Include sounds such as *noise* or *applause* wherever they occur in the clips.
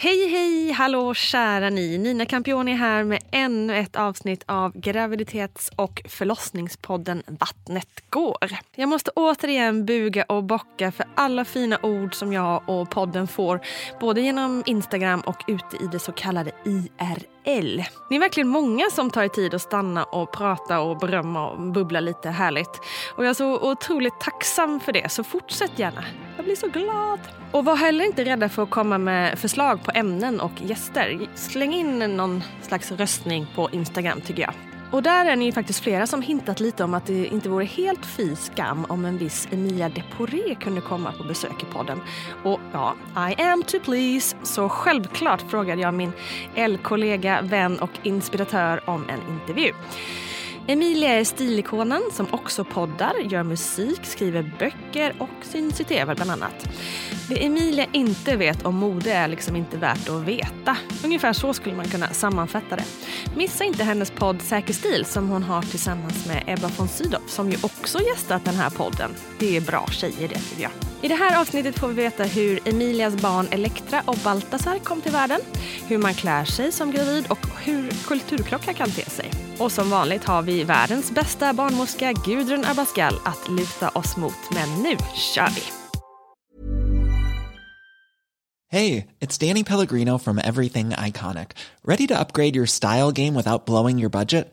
Hej, hej, hallå kära ni! Nina Campioni här med ännu ett avsnitt av graviditets och förlossningspodden Vattnet går. Jag måste återigen buga och bocka för alla fina ord som jag och podden får både genom Instagram och ute i det så kallade IRL. Ni är verkligen många som tar er tid att stanna och prata och berömma och bubbla lite härligt. Och jag är så otroligt tacksam för det, så fortsätt gärna. Jag blir så glad. Och var heller inte rädda för att komma med förslag på ämnen och gäster. Släng in någon slags röstning på Instagram tycker jag. Och där är ni ju faktiskt flera som hintat lite om att det inte vore helt fy skam om en viss Emilia Deporé kunde komma på besök i podden. Och ja, I am to please. Så självklart frågade jag min L-kollega, vän och inspiratör om en intervju. Emilia är stilikonen som också poddar, gör musik, skriver böcker och syns i tv bland annat. Det Emilia inte vet om mode är liksom inte värt att veta. Ungefär så skulle man kunna sammanfatta det. Missa inte hennes podd Säker stil som hon har tillsammans med Ebba von Sydow som ju också gästat den här podden. Det är bra tjejer det tycker jag. I det här avsnittet får vi veta hur Emilias barn Elektra och Baltasar kom till världen, hur man klär sig som gravid och hur kulturkrockar kan te sig. Och som vanligt har vi världens bästa barnmorska Gudrun Abascal att luta oss mot. Men nu kör vi! Hey, it's Danny Pellegrino from Everything Iconic. Ready to upgrade your style game without blowing your budget?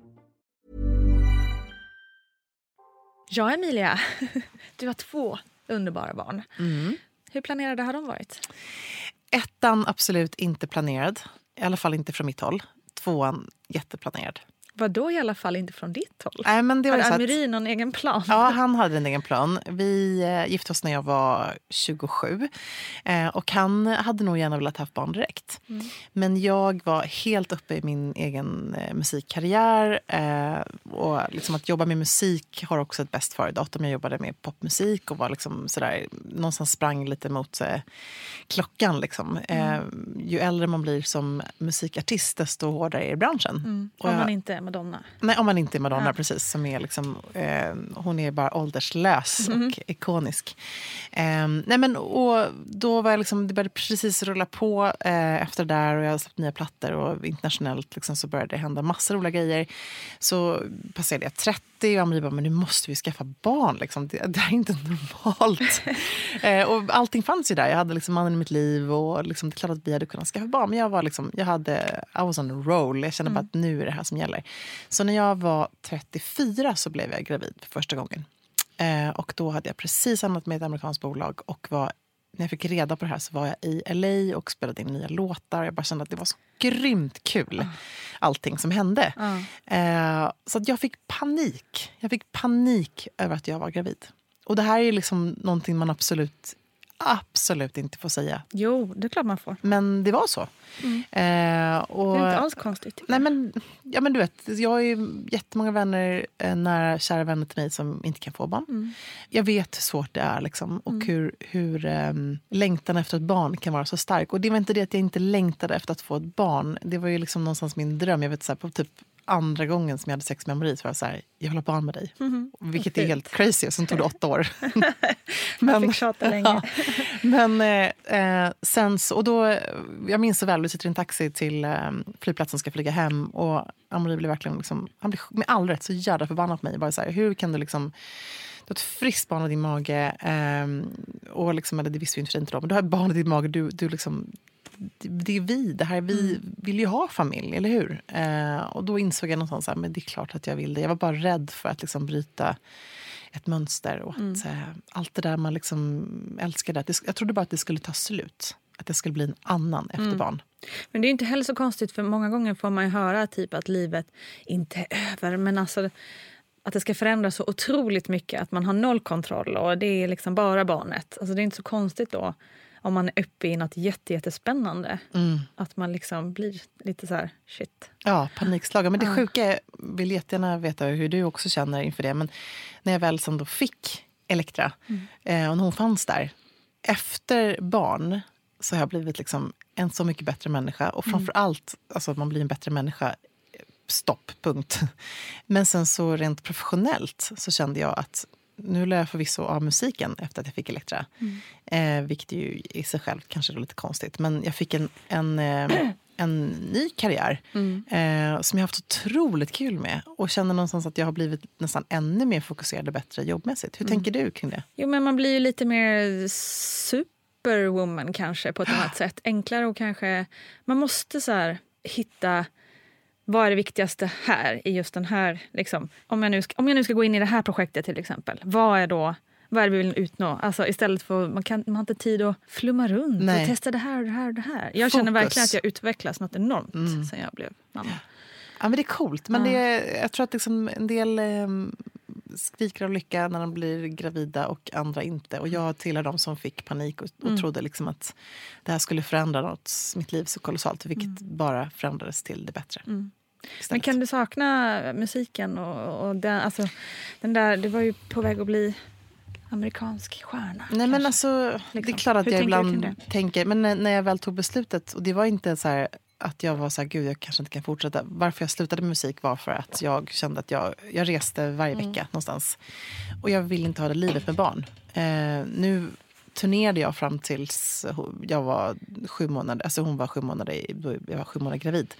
Ja, Emilia, *laughs* du har två underbara barn. Hur planerade har de varit? Ettan absolut inte planerad. I alla fall inte från mitt håll. Tvåan jätteplanerad. Vad då i alla fall inte från ditt håll? Nej, men det var Hade så att- Amiri någon egen plan? Ja, han hade en egen plan. Vi eh, gifte oss när jag var 27. Eh, och han hade nog gärna velat ha barn direkt. Men jag var helt uppe i min egen eh, musikkarriär. Och liksom att jobba med musik har också ett bäst före-datum. Jag jobbade med popmusik och var liksom sådär, någonstans sprang lite mot klockan. Liksom. Eh, ju äldre man blir som musikartist, desto hårdare är branschen. Och Om man inte Madonna. Nej, om man inte är Madonna Ja. precis. Som är liksom, eh, hon är bara ålderslös och ikonisk. Eh, nej men, och då var jag liksom, det började precis rulla på eh, efter det där och jag hade släppt nya plattor och internationellt liksom, så började det hända massor av roliga grejer. Så passerade jag 30 30 och Amalie bara, men nu måste vi skaffa barn. Liksom. Det, det är inte normalt. *laughs* eh, och allting fanns ju där. Jag hade liksom mannen i mitt liv och liksom, det är klart att vi hade kunnat skaffa barn. Men jag var liksom, jag hade, I was on a roll. Jag kände bara att nu är det här som gäller. Så när jag var 34 så blev jag gravid för första gången. Eh, och då hade jag precis hamnat med ett amerikanskt bolag och var när jag fick reda på det här så var jag i LA och spelade in nya låtar. Jag bara kände att det var så grymt kul, allting som hände. Eh, så att jag fick panik. Jag fick panik över att jag var gravid. Och det här är liksom någonting man absolut, absolut inte får säga. Jo, det är klart man får. Men det var så. Eh, och, Det är inte alls konstigt. Nej, men, ja, men du vet, jag har ju jättemånga vänner, eh, nära kära vänner till mig som inte kan få barn. Mm. Jag vet hur svårt det är liksom, och hur, hur um, längtan efter ett barn kan vara så stark. Och det var inte det att jag inte längtade efter att få ett barn. Det var ju liksom någonstans min dröm. Jag vet så här, på typ andra gången som jag hade sex med så var jag så här, jag vill ha barn med dig. Vilket är helt crazy. Och sen tog det åtta år. *laughs* Jag fick tjata länge. *laughs* Ja. Men eh, eh, sen så, och då, jag minns så väl, vi sitter i en taxi till eh, flygplatsen ska flyga hem och Amri blev verkligen, liksom, han blev med all rätt så jävla förbannad på mig. Bara så här, hur kan du liksom, du har ett friskt barn i din mage, eh, och liksom, eller det visste vi inte inte då, men du har ett barn i din mage, du, du liksom, det, är vi, det här, vi vill ju ha familj, eller hur? Eh, och då insåg jag någonstans att det är klart att jag vill det. Jag var bara rädd för att liksom bryta ett mönster och att eh, allt det där man liksom älskade. Att det, jag trodde bara att det skulle ta slut. Att det skulle bli en annan efter barn. Men det är inte heller så konstigt för många gånger får man höra typ att livet inte är över men alltså att det ska förändras så otroligt mycket att man har noll kontroll och det är liksom bara barnet. Alltså det är inte så konstigt då om man är uppe i något jätte, jättespännande. Att man liksom blir lite så här shit. Ja, panikslagen. Men det sjuka är, vill jättegärna veta hur du också känner inför det. Men när jag väl som då fick Elektra eh, och hon fanns där. Efter barn så har jag blivit liksom en så mycket bättre människa. Och framför allt, alltså man blir en bättre människa stopp, punkt. *laughs* Men sen så rent professionellt så kände jag att nu lär jag förvisso av musiken efter att jag fick Elektra. Eh, vilket ju i sig själv kanske är lite konstigt. Men jag fick en, en, eh, en ny karriär eh, som jag haft otroligt kul med. Och känner någonstans att jag har blivit nästan ännu mer fokuserad och bättre jobbmässigt. Hur tänker du kring det? Jo men man blir ju lite mer superwoman kanske på ett *gasps* annat sätt. Enklare och kanske... Man måste så här hitta vad är det viktigaste här i just den här... Liksom, om, jag nu ska, om jag nu ska gå in i det här projektet till exempel. Vad är då... Vad är det vi vill uppnå? Alltså istället för, man, kan, man har inte tid att flumma runt Nej. och testa det här och det här och det här. Jag känner Fokus. verkligen att jag utvecklas något enormt sen jag blev mamma. Ja, men det är coolt. Men det är, jag tror att liksom en del eh, skriker av lycka när de blir gravida och andra inte. Och jag tillhör de som fick panik och, och trodde liksom att det här skulle förändra något, mitt liv så kolossalt. Vilket bara förändrades till det bättre. Men Istället. kan du sakna musiken? Och, och den, alltså, den där, du var ju på väg att bli amerikansk stjärna. Nej, men alltså, Det är Liksom. klart att Hur jag ibland tänker... Men när, när jag väl tog beslutet, och det var inte så här att jag var så här, gud jag kanske inte kan fortsätta. Varför jag slutade med musik var för att jag kände att jag, jag reste varje Mm. vecka någonstans. Och jag ville inte ha det livet med barn. Eh, nu turnerade jag fram tills jag var sju månader, alltså hon var sju månader, jag var sju månader gravid.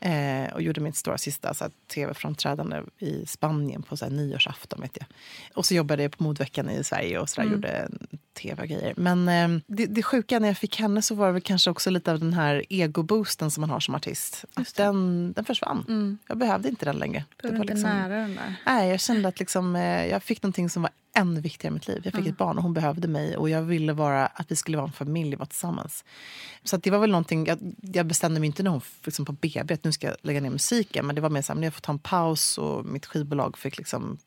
Eh, och gjorde mitt stora sista så tv-framträdande i Spanien på så här, nyårsafton. Vet jag. Och så jobbade jag på modveckan i Sverige och så där, gjorde tv och grejer. Men eh, det, det sjuka när jag fick henne så var det väl kanske också lite av den här egoboosten som man har som artist. Att den, den försvann. Jag behövde inte den längre. Behöver var inte liksom- nära den där. Nej, jag kände att liksom, eh, jag fick någonting som var ännu viktigare i mitt liv. Jag fick ett barn och hon behövde mig och jag ville vara, att vi skulle vara en familj och vara tillsammans. Så det var väl någonting, jag, jag bestämde mig inte när hon liksom på BB att nu ska jag lägga ner musiken. Men det var mer så här, jag får ta en paus och mitt skivbolag fick liksom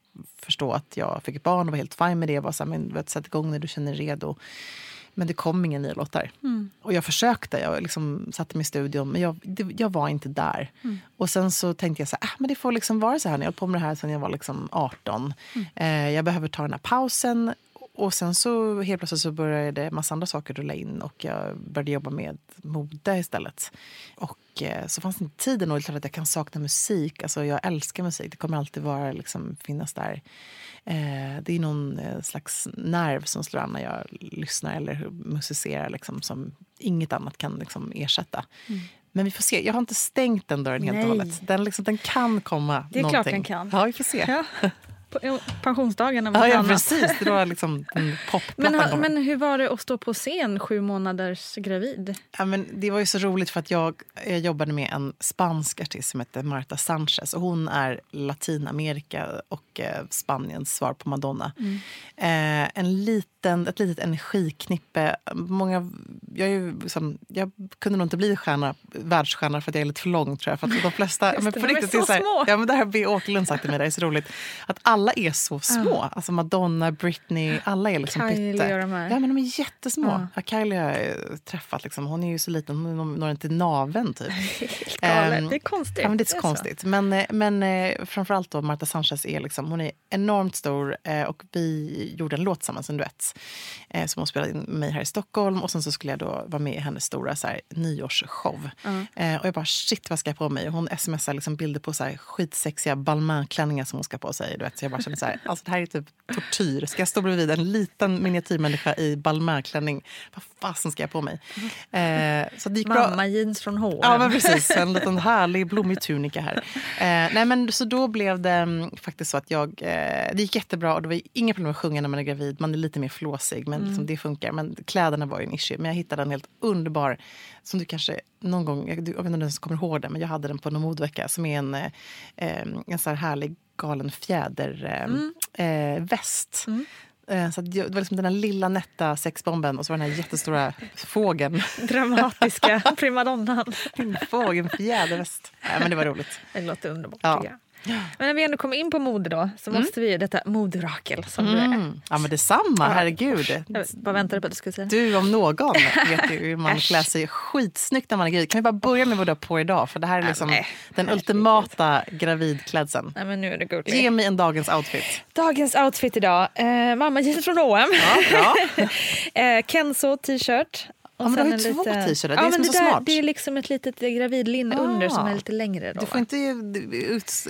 förstå att jag fick ett barn och var helt fine med det. Jag var så här, men sätt igång när du känner dig redo. Men det kom inga nya låtar. Och jag försökte, jag liksom satte mig i studion, men jag, det, jag var inte där. Och sen så tänkte jag så här, ah, men det får liksom vara så här. Jag höll på med det här sen jag var liksom 18. Eh, jag behöver ta den här pausen. Och sen så helt plötsligt så började massa andra saker rulla in och jag började jobba med mode istället. Och eh, så fanns det inte tiden och det är klart att jag kan sakna musik. Alltså jag älskar musik, det kommer alltid vara, liksom, finnas där. Eh, det är någon eh, slags nerv som slår an när jag lyssnar eller musicerar liksom, som inget annat kan liksom, ersätta. Men vi får se. Jag har inte stängt den dörren helt och hållet. Den, liksom, den kan komma Det är klart någonting. den kan. Ja, vi får se. Ja. *laughs* på pensionsdagen. Ja, ja, precis. Det var *laughs* liksom men, ha, men hur var det att stå på scen sju månaders gravid? Ja, men det var ju så roligt för att jag, jag jobbade med en spansk artist som heter Marta Sanchez. Och hon är Latinamerika och eh, Spaniens svar på Madonna. Mm. Eh, en liten, ett litet energiknippe. Många, jag, är ju liksom, jag kunde nog inte bli stjärna, världsstjärna för att jag är lite för lång. Tror jag, för att de flesta, *laughs* men på riktigt, är så, så här, små. Ja, men det har B. Åkerlund sagt till mig, det är så roligt. Att alla är så små. Uh. Alltså Madonna, Britney, alla är liksom Kylie. Och de här. Ja, men de är jättesmå. Uh. Ja, Kylie har jag träffat. Liksom. Hon är ju så liten, hon når inte naven typ. *laughs* um, det är konstigt. Ja, men det är så det är konstigt. Så. Men, eh, men eh, framförallt då Marta Sanchez är, liksom, hon är enormt stor eh, och vi gjorde en låt tillsammans, en duett. Som hon spelade in med mig här i Stockholm och sen så skulle jag då vara med i hennes stora så här, nyårsshow. Uh. Och jag bara shit vad ska jag på mig? Hon smsar liksom bilder på så här, skitsexiga Balmain-klänningar som hon ska på sig. Du vet. Jag bara kände så här, alltså det här är typ tortyr. Ska jag stå bredvid en liten miniatyrmänniska i Balmain-klänning? Vad fasen ska jag på mig? Eh, så det gick Mamma jeans från H&M. Ja, men precis. En liten härlig blommig tunika här. Eh, nej, men, så då blev det um, faktiskt så att jag... Eh, det gick jättebra och det var inga problem att sjunga när man är gravid. Man är lite mer flåsig, men mm. liksom, det funkar. Men kläderna var ju en issue. Men jag hittade en helt underbar, som du kanske någon gång... Jag, jag vet inte om du ens kommer ihåg den, men jag hade den på någon modevecka. Som är en, eh, en så här härlig galen fjäderväst. Eh, mm. Mm. Så det var liksom den här lilla nätta sexbomben och så var den här jättestora fågeln. *laughs* Dramatiska *laughs* primadonnan. Fågeln fjäderväst. Ja, men det var roligt. Det låter underbart. Ja. Men när vi ändå kommer in på mode då så mm. måste vi ju detta moderakel som mm. du är. Ja men detsamma, herregud. Jag bara väntade på att du skulle säga. Du om någon vet ju hur man klär sig skitsnyggt när man är gravid. Kan vi bara börja med vad du har på idag? För det här är liksom Nej, den ultimata gravidklädseln. Nej, men nu är det gullig. Ge mig en dagens outfit. Dagens outfit idag. Eh, mamma jeans från H&M. Ja, *laughs* eh, Kenzo t-shirt. Och ja, men du har ju två lite... t-shirtar, det är ja, är så där, smart. Det är liksom ett litet gravidlinne ah. under som är lite längre. Då, du får inte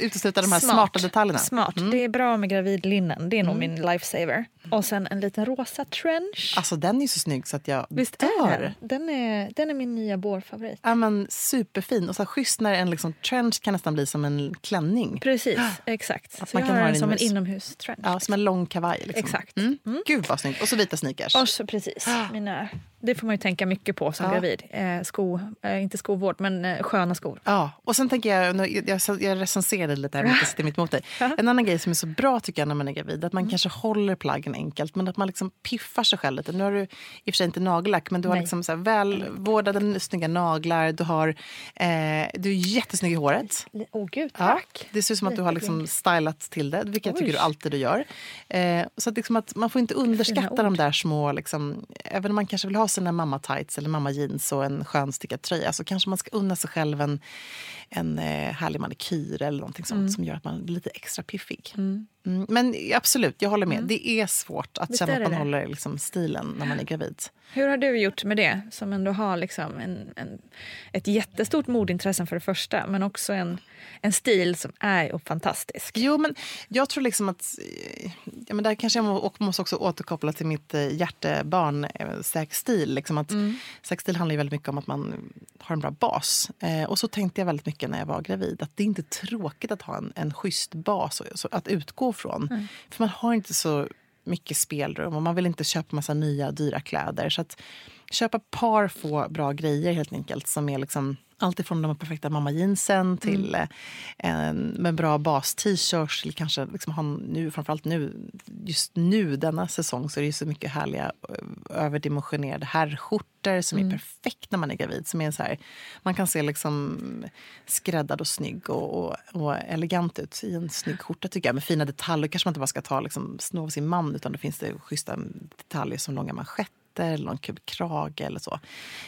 utesluta de här smart. smarta detaljerna. Smart, mm. det är bra med gravidlinnen. Det är nog mm. min lifesaver. Och sen en liten rosa trench. Alltså den är så snygg så att jag Visst dör. Är den? är, den är min nya bårfavorit. Ja men superfin. Och så schysst när en liksom trench kan nästan bli som en klänning. Precis, exakt. Att så man jag kan ha den som en inomhustrench. Ja, som en lång kavaj. Liksom. Exakt. Mm. Mm. Gud vad snyggt. Och så vita sneakers. Och så, precis, mina det får man ju tänka mycket på som ja. gravid. Eh, sko, eh, inte skovård, men eh, sköna skor. Ja, och sen tänker jag, jag, jag, recenserade lite här, jag sitter mitt emot dig. *laughs* En annan grej som är så bra tycker jag när man är gravid, att man mm. kanske håller plaggen enkelt, men att man liksom piffar sig själv lite. Nu har du i och för sig inte nagellack, men du har liksom så här välvårdade snygga naglar, du, har, eh, du är jättesnygg i håret. Åh oh, gud, tack! Ja, det ser ut som att du har liksom stylat till det, vilket Oj. jag tycker du alltid du gör. Eh, så att, liksom att man får inte underskatta de där små, liksom, även om man kanske vill ha sina mamma-tights eller mamma-jeans och en skön stickad tröja så kanske man ska unna sig själv en, en eh, härlig manikyr eller någonting sånt mm. som gör att man blir lite extra piffig. Mm. Mm, men absolut, jag håller med. Mm. Det är svårt att Visst känna att man det. håller liksom, stilen när man är gravid. Hur har du gjort med det? Som ändå har liksom en, en, ett jättestort modintresse för det första men också en, en stil som är fantastisk. Jo, men jag tror liksom att... Ja, men där kanske jag måste också återkoppla till mitt eh, hjärtebarn, eh, Säker stil. Liksom att mm. Säker stil handlar ju väldigt mycket om att man har en bra bas. Eh, och så tänkte jag väldigt mycket när jag var gravid. Att det är inte tråkigt att ha en, en schysst bas att utgå från. Mm. För man har inte så mycket spelrum och man vill inte köpa massa nya dyra kläder. Så att köpa par få bra grejer helt enkelt som är liksom allt ifrån de perfekta mamma-jeansen till mm. en med bra bas-t-shirts. Kanske liksom ha nu, framförallt nu, just nu denna säsong så är det så mycket härliga överdimensionerade herrskjortor som mm. är perfekt när man är gravid. Som är så här, man kan se liksom skräddad och snygg och, och, och, elegant ut i en snygg skjorta tycker jag. Med fina detaljer. kanske man inte bara ska ta liksom, sno av sin man utan det finns det schyssta detaljer som långa manschetter eller någon kul krage eller så.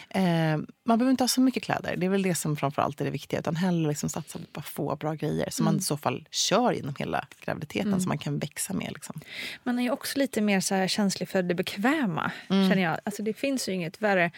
Eh, man behöver inte ha så mycket kläder. Det är väl det som framförallt är det viktiga. Utan hellre liksom satsa på få bra grejer som mm. man i så fall kör genom hela graviditeten mm. som man kan växa med. Liksom. Man är ju också lite mer så känslig för det bekväma. Mm. känner jag. Alltså, det finns ju inget värre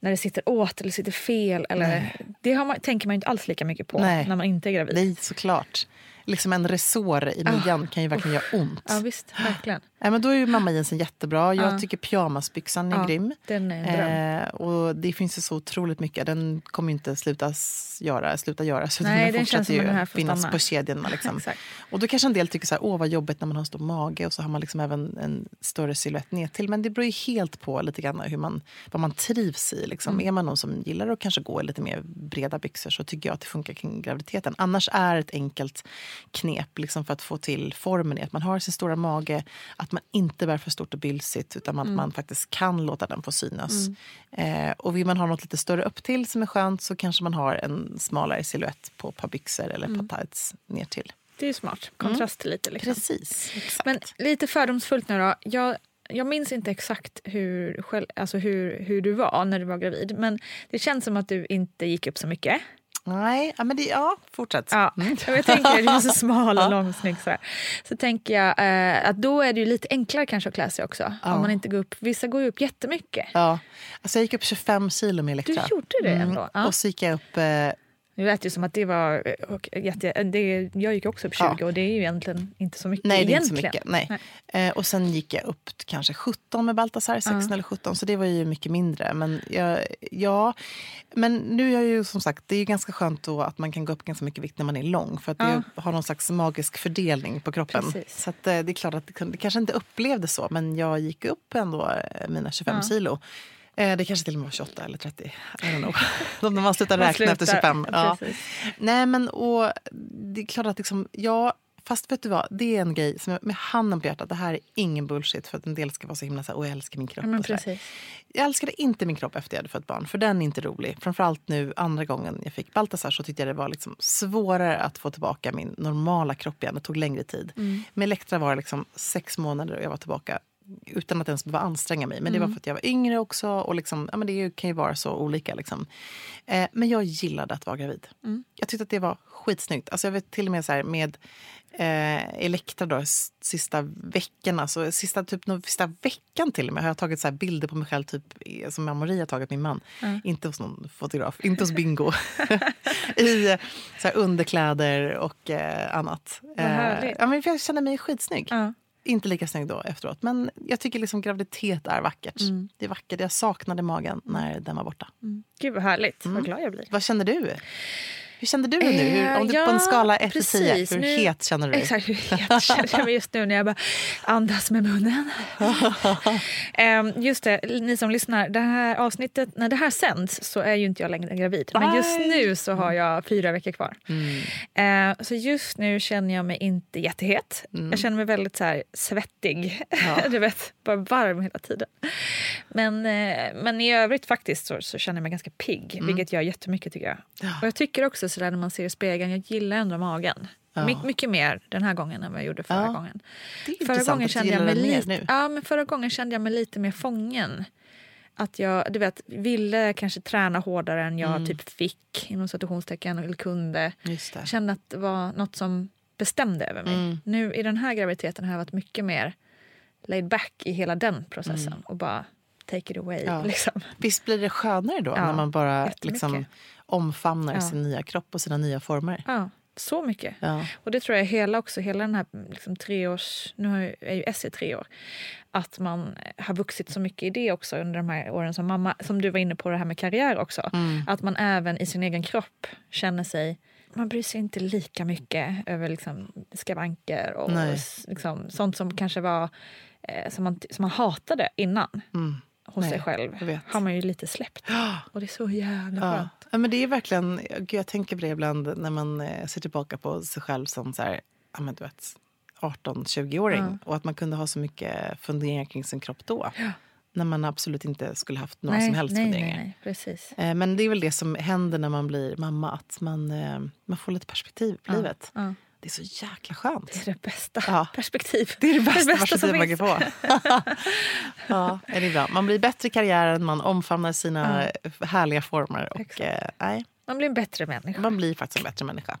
när det sitter åt eller sitter fel. Eller, det har man, tänker man inte alls lika mycket på Nej. när man inte är gravid. Nej, såklart. Liksom en resår i midjan kan ju verkligen göra ont. Ja, visst. Verkligen. Nej, men då är ju mamma jeansen jättebra. Jag Ja. tycker pyjamasbyxan är Ja, grym. Den är en. Eh, och det finns ju så otroligt mycket. Den kommer ju inte slutas göra, sluta göras. Nej, den den fortsätter den ju får finnas på kedjorna. Liksom. *laughs* Och då kanske en del tycker så här, åh vad jobbigt när man har stor mage och så har man liksom även en större silhuett ner till. Men det beror ju helt på lite grann hur man, vad man trivs i. Liksom. Mm. Är man någon som gillar att kanske gå i lite mer breda byxor så tycker jag att det funkar kring graviditeten. Annars är ett enkelt knep liksom, för att få till formen att man har sin stora mage, att man inte bär för stort och bylsigt utan Mm. att man faktiskt kan låta den få synas. Eh, och vill man ha något lite större upp till som är skönt så kanske man har en smalare silhuett på ett par byxor eller Mm. ett par tights ner till. Det är ju smart. Kontrast lite. Liksom. Precis. Exakt. Men lite fördomsfullt nu då. Jag, jag minns inte exakt hur, själv, alltså hur, hur du var när du var gravid. Men det känns som att du inte gick upp så mycket. Nej, ja, men det, ja, fortsätt. Ja, Mm. *laughs* jag tänker du är så smal och lång och snygg. Så, tänker jag eh, att då är det lite enklare kanske att klä sig också. Ja. Om man inte går upp, vissa går ju upp jättemycket. Ja. Alltså jag gick upp 25 kilo med Elektra. Du gjorde det ändå? Ja. Och så gick jag upp... Eh, Det lät ju som att det var... eh, Och jätte, det, jag gick också upp 20 Ja. och det är ju egentligen inte så mycket nej, det är inte så mycket. Nej. Eh, och sen gick jag upp kanske 17 med Baltasar, 16 eller 17. Så det var ju mycket mindre. Men, jag, ja, men nu är jag ju som sagt, det är ju ganska skönt då att man kan gå upp ganska mycket vikt när man är lång. För att det har någon slags magisk fördelning på kroppen. Precis. Så att, eh, det är klart att det, det kanske inte upplevdes så. Men jag gick upp ändå eh, mina 25 kilo. Eh, Det kanske till och med var 28 eller 30. I don't know. *laughs* Om man slutar räkna efter slutar, 25. Ja. Nej, men och det är klart att liksom, ja, fast vet du vad, det är en grej som jag, med handen på hjärtat, det här är ingen bullshit för att en del ska vara så himla så här, åh jag älskar min kropp. Ja, och precis. Jag älskade inte min kropp efter jag hade fått barn, för den är inte rolig. Framförallt nu andra gången jag fick Baltasar så tyckte jag det var liksom svårare att få tillbaka min normala kropp igen. Det tog längre tid. Med Elektra var det liksom sex månader och jag var tillbaka utan att ens behöva anstränga mig. Men det var för att jag var yngre också. Och liksom, ja, men det kan ju vara så olika. Liksom. Eh, men jag gillade att vara gravid. Jag tyckte att det var skitsnyggt. Alltså jag vet till och med så här med eh, Elektra då, sista veckorna. Så sista, typ, nå- sista veckan till och med har jag tagit så här bilder på mig själv typ, som Marie har tagit, min man. Inte hos någon fotograf, inte hos Bingo. *laughs* *laughs* I eh, så här, underkläder och eh, annat. Vad härligt. ja, men jag känner mig skitsnygg. Ja. Inte lika snygg då efteråt. Men jag tycker liksom graviditet är vackert. Mm. Det är vackert. Jag saknade magen när den var borta. Gud vad härligt. Mm. Vad glad jag blir. Vad kände du? Hur kände du nu? Hur, Eh, om du, ja, på en skala 1 till 10, precis. hur Nu- het känner du dig? Exakt, hur het känner jag mig just nu när jag bara andas med munnen. *laughs* Ehm, just det, ni som lyssnar. Det här avsnittet, när det här sänds så är ju inte jag längre gravid. Men just nu så har jag fyra veckor kvar. Mm. Ehm, så just nu känner jag mig inte jättehet. Jag känner mig väldigt så här, svettig. Ja. *laughs* du vet, bara varm hela tiden. Men, eh, men i övrigt faktiskt så, så känner jag mig ganska pigg. Vilket gör jättemycket tycker jag. Och jag tycker också sådär när man ser i spegeln, jag gillar ändå magen. Ja. My, mycket mer den här gången än vad jag gjorde förra Ja. gången. Förra gången, kände jag mig lite, nu. ja, men förra gången kände jag mig lite mer fången. Att jag du vet, ville kanske träna hårdare än jag typ fick inom citationstecken eller kunde. Kände att det var något som bestämde över mig. Nu i den här graviditeten har jag varit mycket mer laid back i hela den processen och bara take it away. Ja. *laughs* Liksom. Visst blir det skönare då Ja, när man bara liksom, omfamnar Ja. sin nya kropp och sina nya former? Ja, så mycket. Ja. Och det tror jag hela också, hela den här liksom, treårs... Nu är ju Essie tre år. Att man har vuxit så mycket i det också under de här åren som mamma. Som du var inne på det här med karriär också. Mm. Att man även i sin egen kropp känner sig... Man bryr sig inte lika mycket över liksom, skavanker och liksom, sånt som kanske var eh, som, man, som man hatade innan Mm. Hos Nej, sig själv. Har man ju lite släppt. Och det är så jävla Ja. skönt. ja, men det är verkligen... Jag tänker på det ibland när man eh, ser tillbaka på sig själv som så här, ja, men du vet, 18-20-åring. Och att man kunde ha så mycket funderingar kring sin kropp då. När man absolut inte skulle haft några som helst nej, funderingar. nej, nej, precis. Eh, Men det är väl det som händer när man blir mamma. Att man, eh, man får lite perspektiv på livet. Det är så jäkla skönt. Det är det bästa. Ja. Perspektiv. Det är det bästa, som perspektivet man kan få. *laughs* ja, det är bra. Man blir bättre i karriären, man omfamnar sina härliga former. Och, eh, nej, Man blir en bättre människa. man blir faktiskt en bättre människa.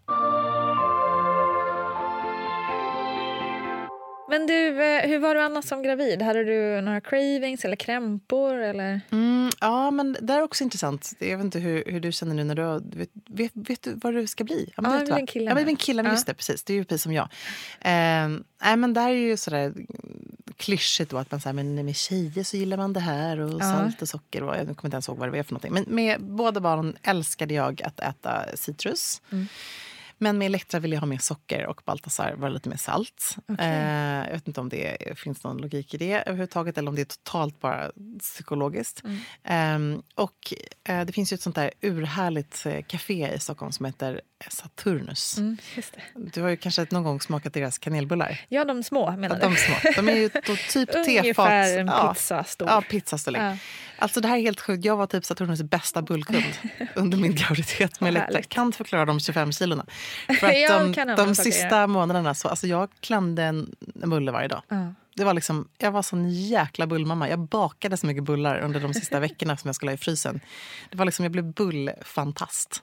Men du, eh, hur var du annars som gravid? Hade du några cravings eller krämpor? Eller? Mm, ja, men det är också intressant. Jag vet inte hur, hur du känner nu när du har, vet, vet, vet du vad du ska bli? Ja, men jag vet blir en kille Ja, men en kille, men Ja. just det, precis. Det är ju precis som jag. Eh, nej, men det här är ju sådär klyschigt då att man säger men med tjejer så gillar man det här och Ja. salt och socker. Och, jag kommer inte ens ihåg vad det var för någonting. Men med båda barnen älskade jag att äta citrus. Mm. Men med Elektra ville jag ha mer socker och Baltasar var lite mer salt. Eh, jag vet inte om det finns någon logik i det överhuvudtaget eller om det är totalt bara psykologiskt. Eh, och eh, det finns ju ett sånt där urhärligt eh, café i Stockholm som heter Saturnus. Mm. Du har ju kanske någon gång smakat deras kanelbullar. Ja, de små menar Ja, de små. De är ju *laughs* typ tefat. Ungefär en ja, pizza stor. Ja, pizzastorlek. Ja. Alltså det här är helt sjukt. Jag var typ Saturnus bästa bullkund *laughs* under min graviditet Elektra. härligt. Kan inte förklara de 25 kilona. För att *laughs* de, de att sista månaderna så, alltså jag klämde en, en bulle varje dag. Ja. Det var liksom, jag var sån jäkla bullmamma. Jag bakade så mycket bullar under de sista *laughs* veckorna som jag skulle ha i frysen. Det var liksom, jag blev bullfantast.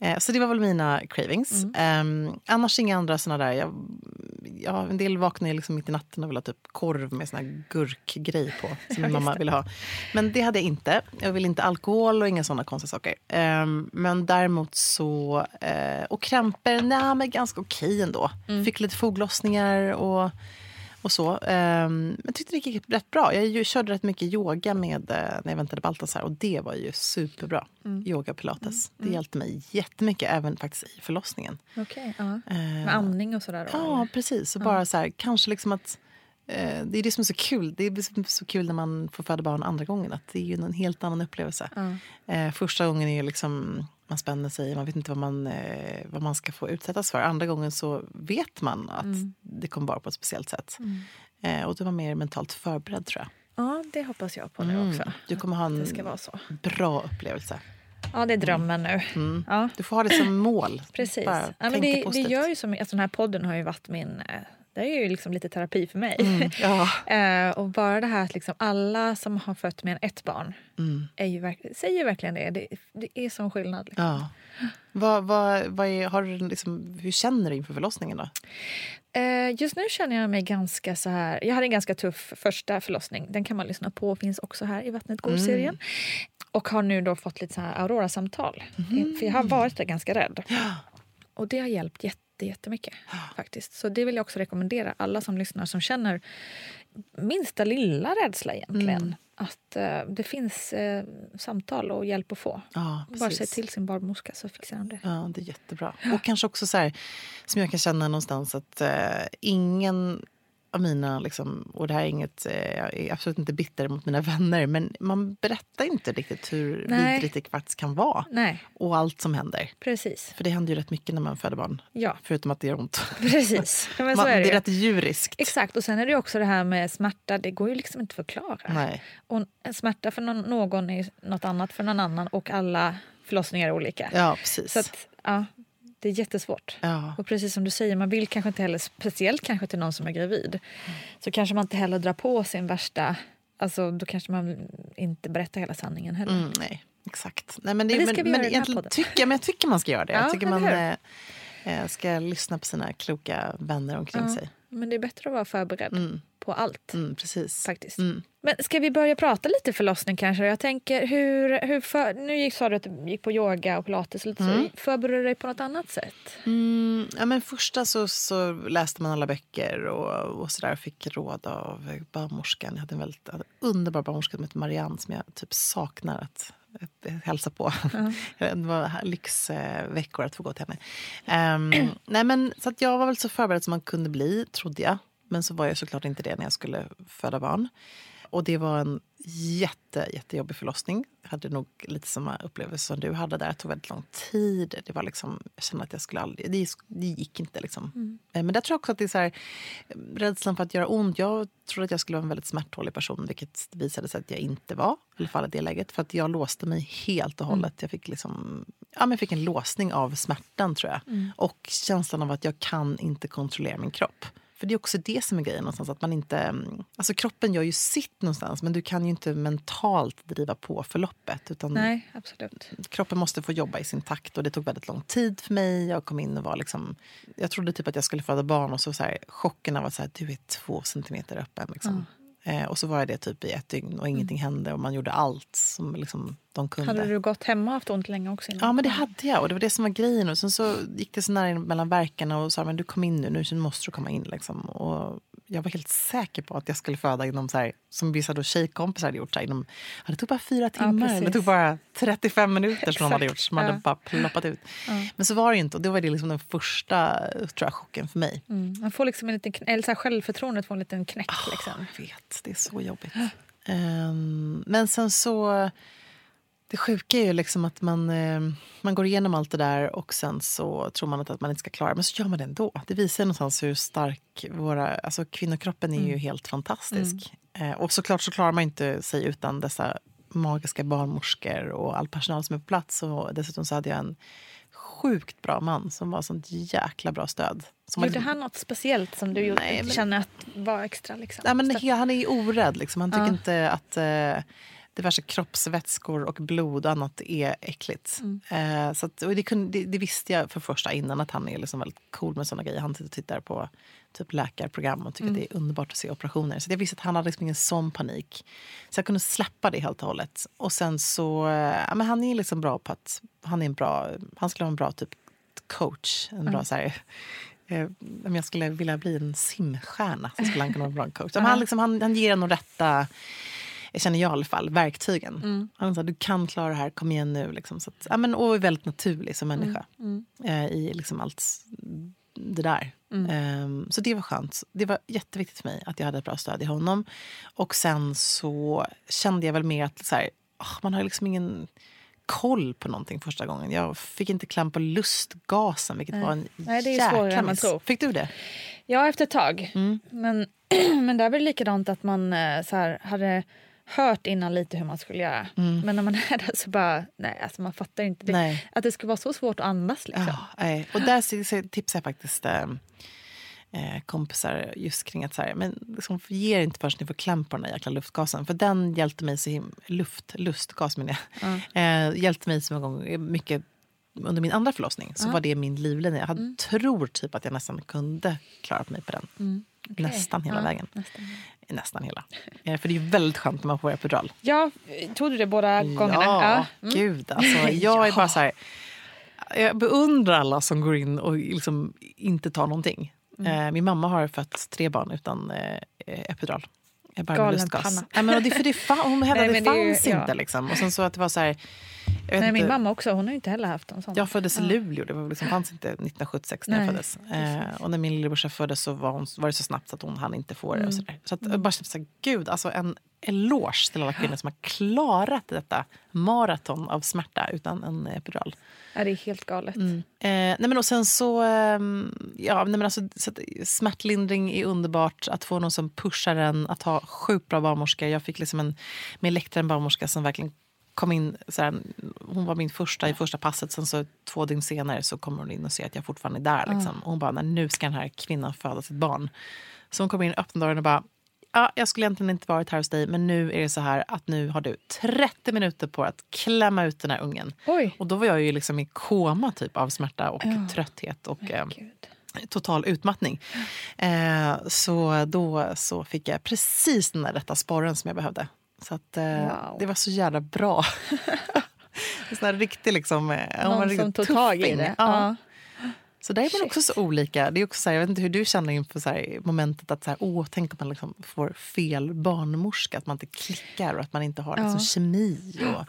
Eh, så det var väl mina cravings. Mm. Eh, annars inga andra såna där. Jag, ja, en del vaknar ju liksom mitt i natten och vill ha typ korv med sån här gurkgrej på som *laughs* min mamma ville ha. Men det hade jag inte. Jag ville inte alkohol och inga såna konstiga saker. Eh, men däremot så... Eh, och krämpor, nej men ganska okej ändå. Fick lite foglossningar och och så. Jag tyckte det gick rätt bra. Jag körde rätt mycket yoga med, eh, när jag väntade Baltasar och det var ju superbra. Yoga och pilates. Det hjälpte mig jättemycket, även faktiskt i förlossningen. Okej, ja. Eh, Med andning och sådär? då, Ja, precis. Och bara så här, kanske liksom att eh, det är det som är så kul. Det är så kul när man får föda barn andra gången. Att det är ju en helt annan upplevelse. Eh, första gången är ju liksom, man spänner sig, man vet inte vad man, eh, vad man ska få utsättas för. Andra gången så vet man att Mm. det kommer vara på ett speciellt sätt. Eh, och du var mer mentalt förberedd tror jag. ja, det hoppas jag på nu Mm. också. Du kommer ha en Det ska vara så. bra upplevelse. Ja, det är drömmen nu. Mm. Ja, Du får ha det som mål. precis. Bara Ja, men det, det gör ju som, alltså den här podden har ju varit min... Det är ju liksom lite terapi för mig. Mm, *laughs* ja. Eh, och bara det här att liksom alla som har fött mer än ett barn Mm. är ju verk- säger verkligen det. Det, det är sån skillnad. Liksom. ja. Vad, vad, vad är, har du liksom, hur känner du inför förlossningen? då? Eh, just nu känner jag mig ganska så här... Jag hade en ganska tuff första förlossning. Den kan man lyssna på. Finns också här i Vattnet går-serien. Och har nu då fått lite så här Aurora-samtal. För jag har varit där ganska rädd. Och det har hjälpt jätte, jättemycket. faktiskt. Så det vill jag också rekommendera alla som lyssnar som känner minsta lilla rädsla egentligen. Att eh, det finns eh, samtal och hjälp att få. Ja, Bara precis. till sin barnmorska så fixar de det. Ja, det är jättebra. Och kanske också så här, som jag kan känna någonstans att eh, ingen av mina, liksom, och det här är inget, eh, jag är absolut inte bitter mot mina vänner, men man berättar inte riktigt hur Nej. vidrigt det faktiskt kan vara. Nej, Och allt som händer. precis. För det händer ju rätt mycket när man föder barn. Ja, Förutom att det gör ont. *laughs* precis. Men så Man, är det det är rätt djuriskt. Exakt. Och sen är det också det här med smärta. Det går ju liksom inte att förklara. Nej. Och en smärta för någon, någon är något annat för någon annan och alla förlossningar är olika. Ja, precis. Så att, ja, det är jättesvårt. ja. Och precis som du säger, man vill kanske inte heller, speciellt kanske till någon som är gravid, så kanske man inte heller drar på sin värsta... Alltså, då kanske man inte berättar hela sanningen heller. Mm, nej, exakt. Nej, men det, Men det ska vi men, göra i den här tycker, men jag tycker man ska göra det. Ja, jag tycker man eh, eh, ska lyssna på sina kloka vänner omkring Ja. sig. Men det är bättre att vara förberedd Mm, på allt. mm, precis. Faktiskt. Mm. Men ska vi börja prata lite förlossning kanske? Jag tänker, hur, hur för, nu gick, sa du att du gick på yoga och pilates. Och lite Mm. så. Förbereder du dig på något annat sätt? Mm, ja, men första så, så läste man alla böcker och, och så där, fick råd av barnmorskan. Jag hade en väldigt en underbar barnmorska som heter Marianne som jag typ saknar att, hälsa på. *laughs* det var lyxveckor att få gå till henne. Ehm, *clears throat* nej, men, så att jag var väl så förberedd som man kunde bli, trodde jag. Men så var jag såklart inte det när jag skulle föda barn. Och det var en jätte, jättejobbig förlossning. Jag hade nog lite samma upplevelse som du hade där. Det tog väldigt lång tid. Det var liksom, jag kände att jag skulle aldrig... Det, det gick inte liksom. Eh, Men där tror jag också att det är så här, rädslan för att göra ont. Jag trodde att jag skulle vara en väldigt smärthållig person, vilket visade sig att jag inte var. I alla fall i det läget. För att jag låste mig helt och hållet. Jag fick liksom... Ja, men jag fick en låsning av smärtan tror jag. Och känslan av att jag kan inte kontrollera min kropp. För det är också det som är grejen någonstans. Att man inte, mm, alltså kroppen gör ju sitt någonstans men du kan ju inte mentalt driva på förloppet. Utan Nej, absolut. kroppen måste få jobba i sin takt och det tog väldigt lång tid för mig. Jag kom in och var liksom, jag trodde typ att jag skulle föda barn och så, så här, chocken av att så här, du är två centimeter öppen. Liksom. Eh, och så var jag det typ i ett dygn och ingenting hände och man gjorde allt som liksom, de kunde. Hade du gått hemma och haft ont länge också? Innan? Ja, men det hade jag. Och det var det som var grejen. Och sen så gick det så nära mellan verkarna och sa men du kom in nu, nu måste du komma in. Liksom. Och jag var helt säker på att jag skulle föda inom, så här, som vissa då tjejkompisar hade gjort. Så här, inom, ja, det tog bara fyra timmar. precis. det tog bara 35 minuter som de hade gjort. Som hade Ja. bara ploppat ut. Men så var det inte. Och det var det liksom den första tror jag, chocken för mig. Mm. Man får liksom en liten, eller så här, självförtroendet får en liten knäck. Liksom. Jag vet, det är så jobbigt. Ehm, men sen så... Det sjuka är ju liksom att man, eh, man går igenom allt det där och sen så tror man att, man inte ska klara. Men så gör man det ändå. Det visar någonstans hur stark våra... Alltså kvinnokroppen är ju helt fantastisk. Eh, och såklart så klarar man inte sig utan dessa magiska barnmorskor och all personal som är på plats. Och dessutom så hade jag en sjukt bra man som var sånt jäkla bra stöd. Som Gjorde han något speciellt som du gjorde, Nej, men- känner att var extra? Liksom? Nej, men han är ju orädd. Liksom. Han tycker Ja. inte att eh, diverse kroppsvätskor och blod och annat är äckligt. Eh, så att, det, kunde, det, det visste jag för första innan att han är liksom väldigt cool med såna grejer. Han tittar på typ läkarprogram och tycker att det är underbart att se operationer. Så jag visste att han hade liksom ingen sån panik. Så jag kunde släppa det helt och hållet. Och sen så, eh, ja, men han är liksom bra på att, han är en bra, han skulle vara en bra typ coach. En bra så här, eh, om jag skulle vilja bli en simstjärna så skulle han kunna vara en bra coach. Men han, liksom, han, han ger en de rätta, jag känner jag i alla fall, verktygen. Han sa du kan klara det här, kom igen nu. Liksom. Så att, ja, men, och är väldigt naturlig som människa eh, i liksom allt det där. Ehm, så det var skönt. Det var jätteviktigt för mig att jag hade ett bra stöd i honom. Och sen så kände jag väl mer att så här, ah, man har liksom ingen koll på någonting första gången. Jag fick inte kläm på lustgasen, vilket var en Nej, det är jäkla miss. Fick du det? Ja, efter ett tag. Mm. Men, *clears throat* men där var det likadant att man eh, så här, hade hört innan lite hur man skulle göra. Men när man är där så bara, nej, alltså man fattar inte det. Mm. Nej. Att det skulle vara så svårt att andas. Liksom. Ja. Och där tipsar jag faktiskt eh, eh, kompisar just kring att så här, men liksom, ge er inte förrän ni får kläm på den där jäkla luftgasen. För den hjälpte mig så luft, lustgas menar jag. Eh, hjälpte mig så många gånger mycket under min andra förlossning. Så var det min livlinje. Jag hade, tror typ att jag nästan kunde klara mig på den. Nästan hela vägen. nästan. Nästan hela. Eh, för det är väldigt skönt när man får epidural. Ja, tog du det båda gångerna? Ja, Mm. gud. Alltså, jag är bara så här... Jag beundrar alla som går in och liksom inte tar någonting. Mm. Eh, min mamma har fött tre barn utan eh, epidural. Bara Galen lustgas. panna. Nej, men, och det, för det fa- hon hävdade att det är ju- fanns ja. inte. Liksom. Och sen så att det var så här... Jag, Nej, min inte, mamma också, hon har inte heller haft en sån. jag föddes i Luleå, det var liksom, fanns inte 1976 när jag Nej, föddes. Eh, och när min lillebrorsa föddes så var, hon, var det så snabbt så att hon hann inte få det. Och så där. så att, jag bara så här, gud, alltså en eloge till alla kvinnor som har klarat detta maraton av smärta utan en epidural. Ja, det är helt galet. Eh, nej men och sen så, ehm, ja, nej men alltså, så att, smärtlindring är underbart. Att få någon som pushar en, att ha sjukt bra barnmorska. Jag fick liksom en, med Elektra en barnmorska som verkligen kom in, så här, hon var min första i första passet. Sen så två dygn senare så kommer hon in och ser att jag fortfarande är där. Liksom. Och hon bara, "Nej, nu ska den här kvinnan föda sitt barn. Så hon kommer in, öppnar dörren och bara, ja, jag skulle egentligen inte varit här hos dig men nu är det så här att nu har du 30 minuter på att klämma ut den här ungen. Oj. Och då var jag ju liksom i koma typ av smärta och trötthet och eh, Gud. total utmattning. Eh, så då så fick jag precis den där rätta sporren som jag behövde. Så att, eh, Wow. det var så jävla bra. en *laughs* sån här riktig liksom... eh, Någon riktigt som tog tag i tuffing. det. Ja. Så där är man Shit. också så olika. Det är också så här, jag vet inte hur du känner inför så här, momentet att så här, åh, tänk om man liksom får fel barnmorska, att man inte klickar och att man inte har liksom, kemi. Och,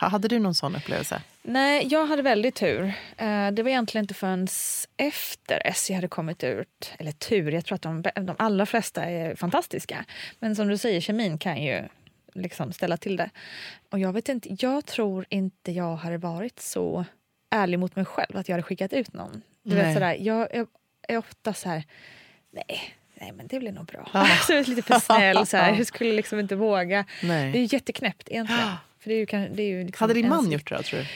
Ha- hade du någon sån upplevelse? Nej, jag hade väldigt tur. Eh, Det var egentligen inte förrän efter SJ hade kommit ut. Eller tur, jag tror att de, de allra flesta är fantastiska. Men som du säger, kemin kan ju liksom ställa till det. Och jag vet inte, jag tror inte jag hade varit så ärlig mot mig själv att jag hade skickat ut någon. Du Nej. vet, sådär, jag är, är ofta så här, nej, nej men det blir nog bra. Ja. *laughs* så jag är lite för snäll, *laughs* så här. jag skulle liksom inte våga. Nej. Det är ju jätteknäppt egentligen. För det är ju, det är ju liksom Hade din man ens- gjort det tror du?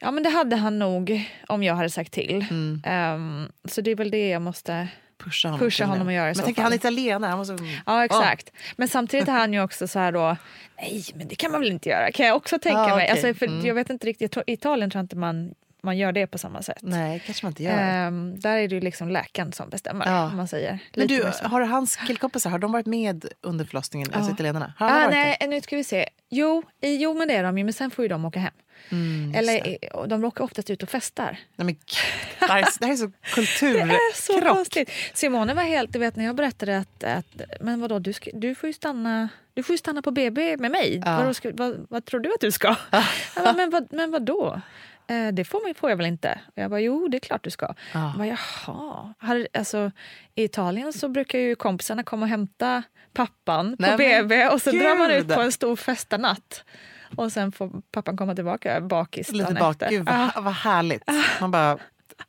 Ja, men det hade han nog om jag hade sagt till. Mm. Ehm, så det är väl det jag måste pusha honom. Pusha honom att göra det Men fall. han är italienare. Han måste... Ja, exakt. Men samtidigt är han ju också så här då, nej men det kan man väl inte göra, kan jag också tänka Ja, mig. Alltså, för Mm. Jag vet inte riktigt, i Italien tror jag inte man, man gör det på samma sätt. Nej, kanske man inte gör. Ehm, där är det ju liksom läkaren som bestämmer, Ja. om man säger. Men du, har hans killkompisar har de varit med under förlossningen? Alltså Ja. italienarna? Har Ah, nej, nu ska vi se. Jo, i- jo, men det är de ju, men sen får ju de åka hem. Mm, Eller eh, de åker oftast ut och festar. Nej, men, det, här är, det här är så kulturkrock. *laughs* Det är så konstigt. Simone var helt, du vet när jag berättade att, att men vadå, du, ska, du, får ju stanna, du får stanna på BB med mig. Ja. Vadå, ska, vad, vad tror du att du ska? *laughs* Bara, men, vad, men vadå? Eh, det får, man, får jag väl inte? Och jag bara, jo det är klart du ska. Ja. Jag bara, Jaha. Har, alltså, I Italien så brukar ju kompisarna komma och hämta pappan på Nej, men BB och så drar man ut på en stor festanatt. Och sen får pappan komma tillbaka bakis Lite bak. efter. Gud, vad, vad härligt. Man bara...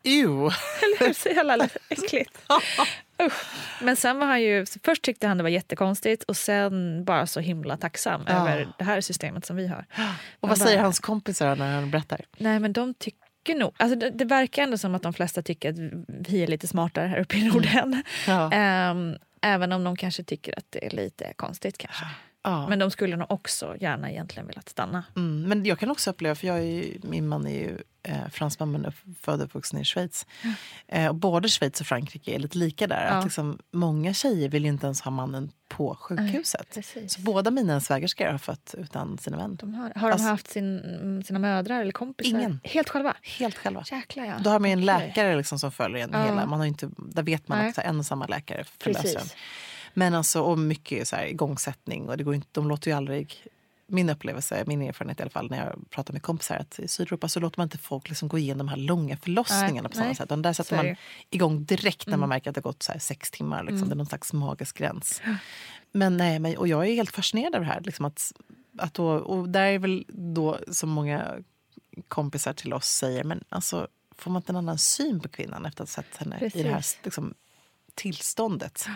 Ew. *laughs* Eller hur? Så jävla äckligt. *laughs* Usch. Men sen var han ju, först tyckte han det var jättekonstigt och sen bara så himla tacksam Ja. över det här systemet som vi har. Och vad Man säger bara, hans kompisar när han berättar? Nej men de tycker nog, alltså det, det verkar ändå som att de flesta tycker att vi är lite smartare här uppe i Mm. Norden. Ja. Ehm, även om de kanske tycker att det är lite konstigt kanske. Ja. Men de skulle nog också gärna egentligen velat stanna. Mm, men jag kan också uppleva, för jag är min man är ju eh, fransman men född och uppvuxen i Schweiz. Eh, och både Schweiz och Frankrike är lite lika där. Ja. Att liksom, många tjejer vill ju inte ens ha mannen på sjukhuset. precis. Så båda mina svägerskor har fött utan sina män. De har har Alltså- de haft sin, sina mödrar eller kompisar? Ingen. Helt själva? Helt själva. Jäklar ja. Då har man ju en Okej. läkare liksom som följer en Ja. hela. Man har inte, där vet man Nej. att en och samma läkare förlöser en. Precis. Men alltså, och mycket så här, igångsättning. Och det går inte, de låter ju aldrig... Min upplevelse, min erfarenhet i alla fall när jag pratar med kompisar att i Sydeuropa så låter man inte folk liksom gå igenom de här långa förlossningarna Nej, på samma nej. sätt. Utan där sätter man. Mm. igång direkt när man märker att det har gått så sex timmar. Liksom. Det är någon slags magisk gräns. Men nej, men, och jag är helt fascinerad av det här. Liksom att, att då, och där är väl då som många kompisar till oss säger, men alltså får man inte en annan syn på kvinnan efter att ha sett henne i det här Precis. liksom, tillståndet?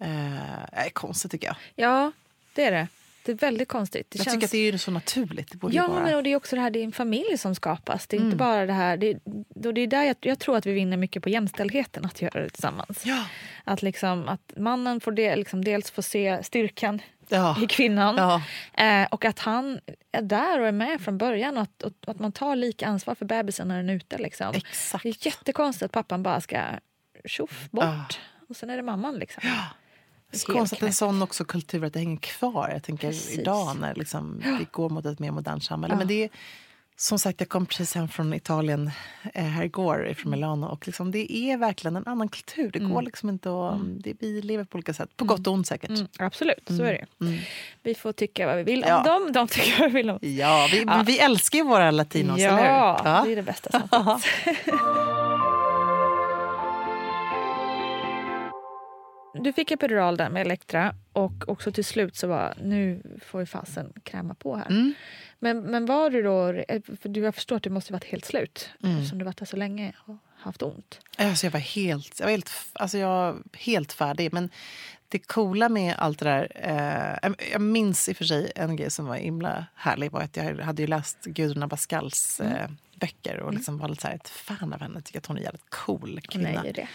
Eh, är konstigt tycker jag. Ja, det är det. Det är väldigt konstigt. Det jag känns... tycker att det är så naturligt. Det borde Ja, vara. men och det är också det här, det är en familj som skapas. Det är Mm. inte bara det här. Det, då det är där jag, jag tror att vi vinner mycket på jämställdheten att göra det tillsammans. Ja. Att, liksom, att mannen får del, liksom dels få se styrkan Ja. i kvinnan Ja. eh, och att han är där och är med från början och att, och, att man tar lika ansvar för bebisen när den är ute. Liksom. Exakt. Det är jättekonstigt att pappan bara ska tjoff bort Ja. och sen är det mamman. Liksom. Det är konstigt att en sån också kultur att det hänger kvar. Jag tänker Precis. idag när liksom, vi går mot ett mer modernt samhälle. Ja. Men det är, som sagt, jag kom precis hem från Italien eh, här igår, från Milano. Och liksom, det är verkligen en annan kultur. Det går liksom inte att... Det, vi lever på olika sätt. På gott och ont säkert. Mm, absolut, så är det. Mm. Vi får tycka vad vi vill om Ja. dem, de tycker vad vi vill om. Ja, vi, Ja. vi älskar ju våra latinos, eller hur? Ja, det är det bästa som finns. *laughs* *laughs* Du fick epidural där med Elektra och också till slut så var nu får vi fasen kräma på här. Mm. Men, men var du då, för du, jag förstår att du måste varit helt slut Mm. eftersom du varit där så länge och haft ont. Alltså jag var helt, jag var helt, alltså jag var helt färdig. Men det coola med allt det där... Eh, jag- minns i och för sig en grej som var himla härlig. var att Jag hade ju läst Gudrun Abascals eh, böcker och liksom var lite så här ett fan av henne. Tycker att hon är en jävligt cool kvinna. Nej, det.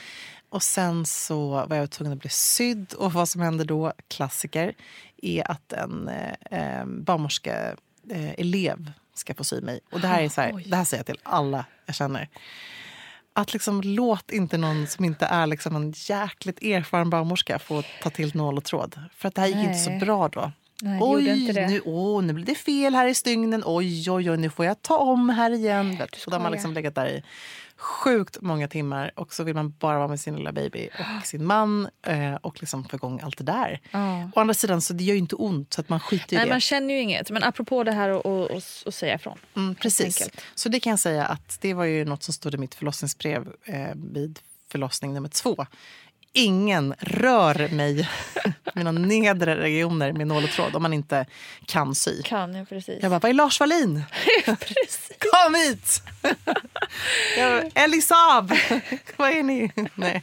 Och sen så var jag tvungen att bli sydd. Och vad som hände då, klassiker, är att en eh, eh, barnmorska eh, elev ska få sy mig. Och det här, är så här, det här säger jag till alla jag känner. Att liksom, låt inte någon som inte är liksom en jäkligt erfaren barnmorska få ta till nål och tråd. För att det här gick inte så Nej. bra då. Nej, oj. Nu, åh, nu blev det fel här i stygnen. Oj, oj, oj, nu får jag ta om här igen. Och då har man liksom legat där i sjukt många timmar och så vill man bara vara med sin lilla baby och *gasps* sin man eh, och liksom få igång allt det där. Ja. Å andra sidan så det gör ju inte ont så att man skiter i Nej, det. man känner ju inget. Men apropå det här och, och, och säga ifrån. Mm, precis. Så det kan jag säga att det var ju något som stod i mitt förlossningsbrev eh, vid förlossning nummer två. Ingen rör mig, mina nedre regioner med nål och tråd om man inte kan sy. Kan jag precis. Jag bara, vad är Lars Wallin? *laughs* Kom hit! *laughs* Elisab! *laughs* Vad är ni? Nej.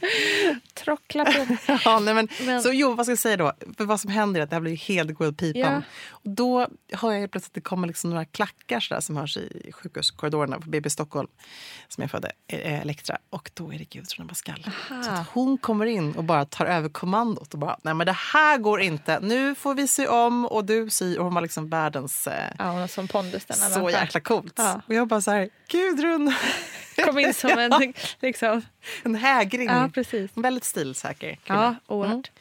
Rockklapp. *laughs* ja, nej, men, Men- Så jo, vad ska jag säga då? För vad som händer är att det här blir helt gå åt pipan. Ja. Och då hör jag plötsligt att det kommer liksom några klackar så där, som hörs i sjukhuskorridorerna på BB Stockholm som jag födde, eh, Elektra. Och då är det Gudrun Abascal. Så att hon kommer in och bara tar över kommandot och bara, nej men det här går inte. Nu får vi sy om och du sy. Och hon var liksom världens... Eh, Ja, hon har som pondus den så jäkla coolt. Ja. Och jag bara så här, Gudrun! Kom in som en... *laughs* Liksom. En hägring. Ja, precis. En väldigt stilsäker kvinna. Ja, oerhört.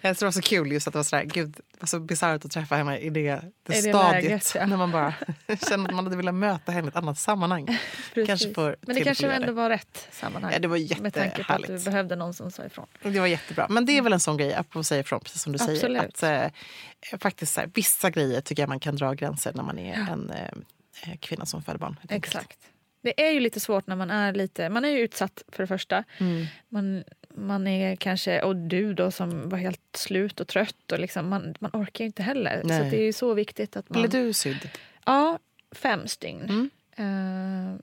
Jag tror det var så kul just att det var så där, gud, var så bisarrt att träffa henne i det, det I det stadiet. läget, ja. *laughs* När man bara *laughs* känner att man hade velat möta henne i ett annat sammanhang. Precis. Kanske för Men det kanske ändå var rätt sammanhang. Ja, det var Med tanke på att du jättehärligt. behövde någon som sa ifrån. Det var jättebra. Men det är väl en sån grej, apropå att säga ifrån, precis som du säger. Absolut. Att, eh, faktiskt så här, vissa grejer tycker jag man kan dra gränser när man är en eh, eh, kvinna som föder barn. helt enkelt. Det är ju lite svårt när man är lite... Man är ju utsatt för det första. Mm. Man, man är kanske... Och du då som var helt slut och trött. Och liksom, man, man orkar ju inte heller. Så Nej. att det är ju så viktigt att man... Blev du sydd? Ja, fem stygn. Mm. Eh,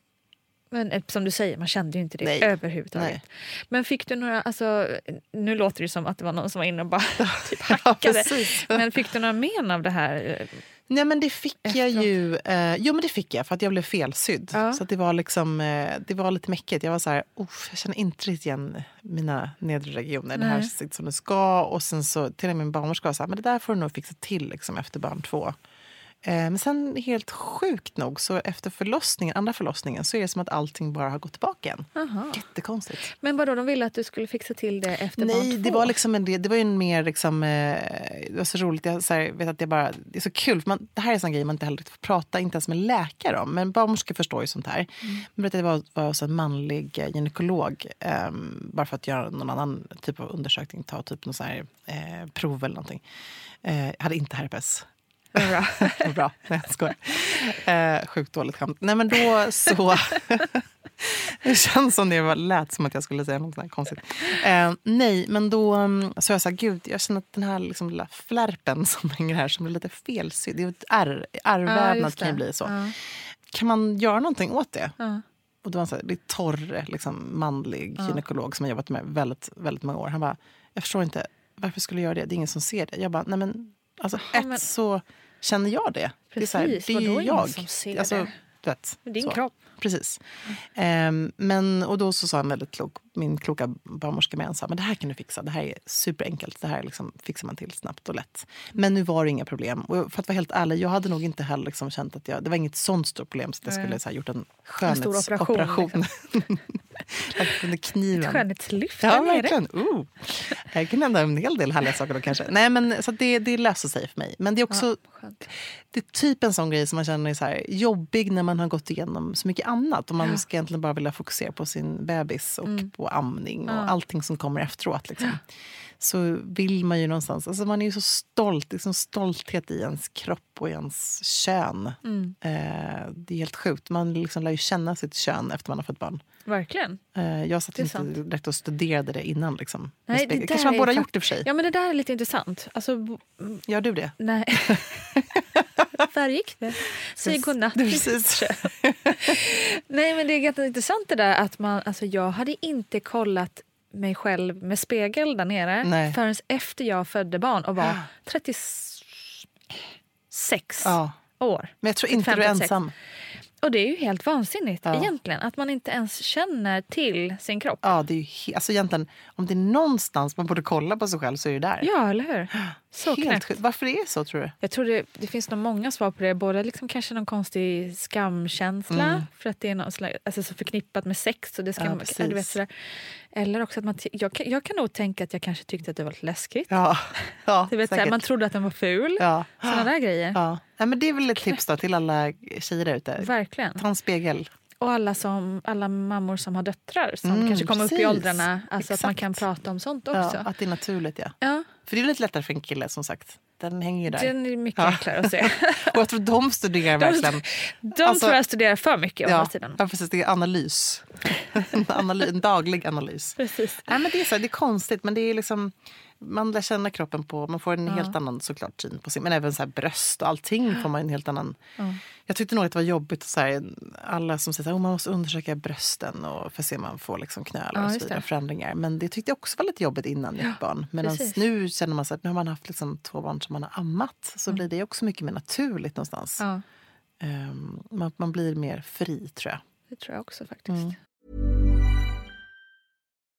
men eh, som du säger, man kände ju inte det Nej. överhuvudtaget. Nej. Men fick du några, alltså, nu låter det som att det var någon som var inne och bara typ *laughs* Ja, *laughs* hackade. precis. men fick du några men av det här? Nej men det fick jag Efteråt? ju. Eh, jo men det fick jag för att jag blev felsydd. Ja. Så det var liksom, eh, det var lite mäckigt. Jag var så här, "Uff, jag känner inte riktigt igen mina nedre regioner. Det här Nej. sitter som det ska. Och sen så till och med min barnmorska här, men det där får du nog fixa till liksom, efter barn två. Eh, men sen helt sjukt nog så efter förlossningen, andra förlossningen så är det som att allting bara har gått tillbaka igen. Aha. Jättekonstigt. Men vadå, de ville att du skulle fixa till det efter barn Nej, två? det var liksom en, det var ju en mer liksom, eh, det var så roligt. Jag så här, vet att jag bara, det är så kul, för man, det här är en grej man inte heller får prata, inte ens med läkare om. Men barnmorskor förstår ju sånt här. Men vet, jag var, var hos en manlig eh, gynekolog ehm, bara för att göra någon annan typ av undersökning, ta typ någon sån här eh, prov eller någonting. Eh, jag hade inte herpes. Bra. *laughs* Bra, nej jag skojar. Eh, sjukt dåligt skämt. Nej men då så... *laughs* det känns som det var, lät som att jag skulle säga något sånt här konstigt. Eh, nej, men då um, så jag sa gud, jag känner att den här liksom, lilla flärpen *laughs* som hänger här som är lite felsydd, det är ett ärr, Ja, ärrvävnad just kan ju bli så. Ja. Kan man göra någonting åt det? Ja. Och då var han så här, det är torr, liksom, manlig gynekolog som jag jobbat med väldigt, väldigt många år. Han bara, jag förstår inte, varför skulle jag göra det? Det är ingen som ser det. Jag bara, nej men, alltså Ja, ett men- så känner jag det. det är, så här, Precis, det är jag. som ser alltså, det? Vet, din så. kropp. Precis. Ehm, men, och då så sa han väldigt klok, min kloka barnmorska med, sa, men det här kan du fixa. Det här är superenkelt. Det här liksom fixar man till snabbt och lätt. Men nu var det inga problem. Och för att vara helt ärlig, jag hade nog inte heller liksom känt att jag, det var inget sånt stort problem så jag skulle så här, gjort en En skönhetsoperation. operation, *laughs* Lagt under kniven. Ett skönhetslyft Ja, verkligen. Uh. Det kan hända en hel del härliga saker då kanske. Nej, men, så det, det löser sig för mig. Men det är också Skönt. det är typ en sån grej som man känner är så här jobbig när man har gått igenom så mycket annat. Och man ska egentligen bara vilja fokusera på sin bebis och Mm. på amning och allting som kommer efteråt. Liksom. Så vill man ju någonstans... Alltså man är ju så stolt. Liksom stolthet i ens kropp och i ens kön. Mm. Eh, det är helt sjukt. Man liksom lär ju känna sitt kön efter man har fått barn. Verkligen. Eh, jag satt Det inte sant. direkt och studerade det innan. Liksom, Nej, det kanske man båda fakt- gjort och för sig. Ja, men det där är lite intressant. Alltså, Gör du det? nej. *laughs* *laughs* Där gick det. Säg godnatt. Precis. *laughs* Nej, men det är ganska intressant det där att man... Alltså, jag hade inte kollat mig själv med spegel där nere Nej. förrän efter jag födde barn och var 36 Ja. år. Men jag tror inte du är 56. ensam. Och det är ju helt vansinnigt Ja. egentligen. Att man inte ens känner till sin kropp. Ja, det är ju alltså egentligen, om det är någonstans man borde kolla på sig själv så är det där. Ja, eller hur? *gasps* Så Helt knäppt. sjukt. Varför är det så tror du? Jag tror det, det finns nog många svar på det. Både liksom kanske någon konstig skamkänsla Mm. för att det är någon slags, alltså så förknippat med sex. Och det ska, Ja, man- du vet, sådär. Eller också att man, jag, kan- jag kan nog tänka att jag kanske tyckte att det var lite läskigt. Ja, *laughs* ja du vet, såhär, man trodde att den var ful. ja. Såna där grejer. Ja. Nej, men det är väl ett tips då till alla tjejer där ute. Verkligen. Ta en spegel. Och alla, som, alla mammor som har döttrar som Mm, kanske kommer upp i precis. åldrarna. Alltså att man kan prata om sånt också. Ja, att det är naturligt. Ja. Ja, För det är lite lättare för en kille som sagt. Den hänger ju där. Den är mycket Ja. enklare att se. *laughs* Och jag tror de studerar De, verkligen. de Alltså- tror jag studerar för mycket Ja, sidan. ja, precis. Det är analys. *laughs* en, analys en daglig analys. Precis. Nej, men det, är så, det är konstigt, men det är liksom... Man lär känna kroppen på... Man får en helt annan såklart syn på sin... Men även så bröst och allting får man en helt annan... Jag tyckte nog att det var jobbigt. Så här, alla som säger att oh, man måste undersöka brösten och för att se om man får liksom knölar Ja, och så vidare, förändringar. Men det tyckte jag också var lite jobbigt innan jag fick barn. Medan nu känner man så att nu har man haft liksom två barn som man har ammat. Så blir det också mycket mer naturligt någonstans. Ja, Ehm, man, man blir mer fri tror jag. det tror jag också faktiskt.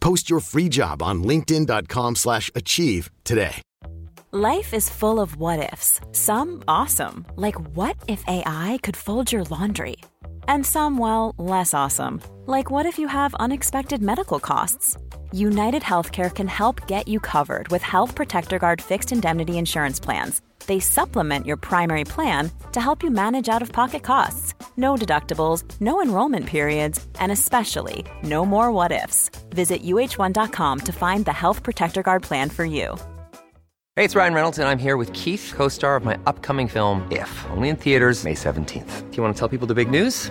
Post your free job on linkedin.com/achieve slash achieve today. Life is full of what ifs. Some awesome, like what if AI could fold your laundry? And some, well, less awesome, like what if you have unexpected medical costs? United Healthcare can help get you covered with Health Protector Guard fixed indemnity insurance plans. They supplement your primary plan to help you manage out of pocket costs. No deductibles, no enrollment periods, and especially no more what ifs. Visit uh1.com to find the Health Protector Guard plan for you. Hey, it's Ryan Reynolds, and I'm here with Keith, co star of my upcoming film, If, only in theaters, May 17th. Do you want to tell people the big news?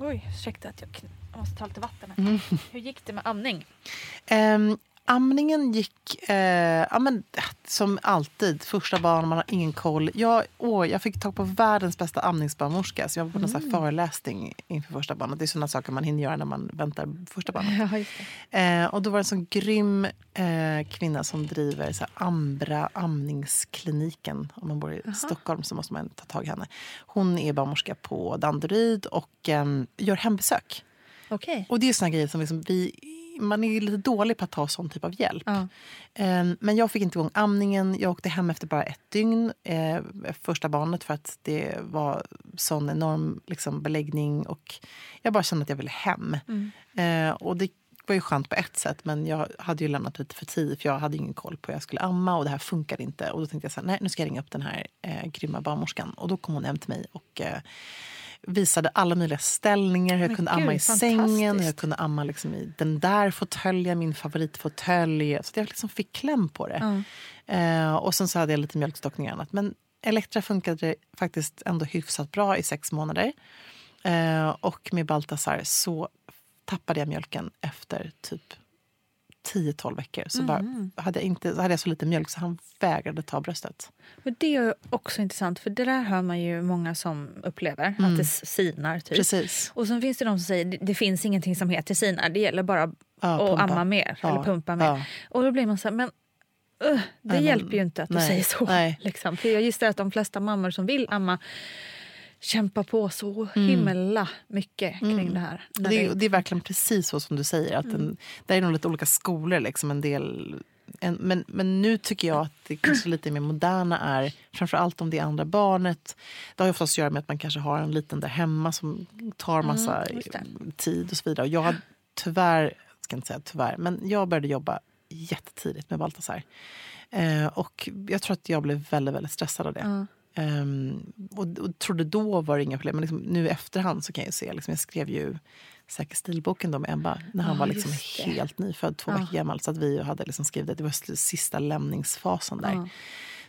oj, ursäkta att jag, jag måste ta lite vatten. här. Hur gick det med amning? Ehm, amningen gick eh, ja, men, som alltid. Första barn, man har ingen koll. Jag, åh, jag fick tag på världens bästa amningsbarnmorska. Så jag var på sån här föreläsning inför första barnet. Det är sådana saker man hinner göra när man väntar första barnet. *laughs* Ja. Eh, och då var det en sån grym eh, kvinna som driver så Ambra amningskliniken. Om man bor i Stockholm så måste man ta tag i henne. Hon är barnmorska på Danderyd och eh, gör hembesök. Okej. Och det är såna grejer som liksom vi, man är lite dålig på att ta sån typ av hjälp. Ja. Ehm, Men jag fick inte igång amningen. Jag åkte hem efter bara ett dygn. Eh, första barnet för att det var sån enorm liksom, beläggning. Och jag bara kände att jag ville hem. Eh, och det var ju skönt på ett sätt men jag hade ju lämnat lite för tidigt för jag hade ingen koll på hur jag skulle amma och det här funkade inte. Och då tänkte jag så här, nej nu ska jag ringa upp den här eh, grymma barnmorskan. Och då kom hon hem till mig och eh, visade alla möjliga ställningar. Hur jag kunde gud, amma i sängen, hur jag kunde amma liksom i den där fåtöljen, min favoritfåtölj. Så jag liksom fick kläm på det. Eh, och sen så hade jag lite mjölkstockning och annat. Men Elektra funkade faktiskt ändå hyfsat bra i sex månader. Eh, och med Baltasar så tappade jag mjölken efter typ 10-12 veckor. Så bara, hade, jag inte, så hade jag så lite mjölk så han vägrade ta bröstet. Men det är också intressant för det där hör man ju många som upplever. Att det sinar typ. Precis. Och sen finns det de som säger det, det finns ingenting som heter sinar. Det gäller bara Ja, att pumpa. amma mer Ja, eller pumpa mer. ja. Och då blir man så här, men uh, det Nej, hjälper ju inte att du nej, säger så. nej. *laughs* Liksom. För jag gissar att de flesta mammor som vill amma kämpar på så himla mycket kring det här. Det är, det är verkligen precis så som du säger. Att Mm. en, det är nog lite olika skolor. Liksom, en del, en, men, men nu tycker jag att det kanske lite mer moderna är, framförallt om det är andra barnet. Det har ju oftast att göra med att man kanske har en liten där hemma som tar massa Mm, det. tid och så vidare. Och jag tyvärr, jag ska inte säga tyvärr, men jag började jobba jättetidigt med Baltasar. Eh, och jag tror att jag blev väldigt, väldigt stressad av det. Ja. Ehm, och, och trodde då var det inga problem. Men liksom, nu i efterhand så kan jag se. Liksom, jag skrev ju Säker stilboken då med Ebba när han Ja, var liksom helt nyfödd, två Ja. veckor gammal. Så att vi hade liksom skrivit det. Det var sista lämningsfasen där. Ja.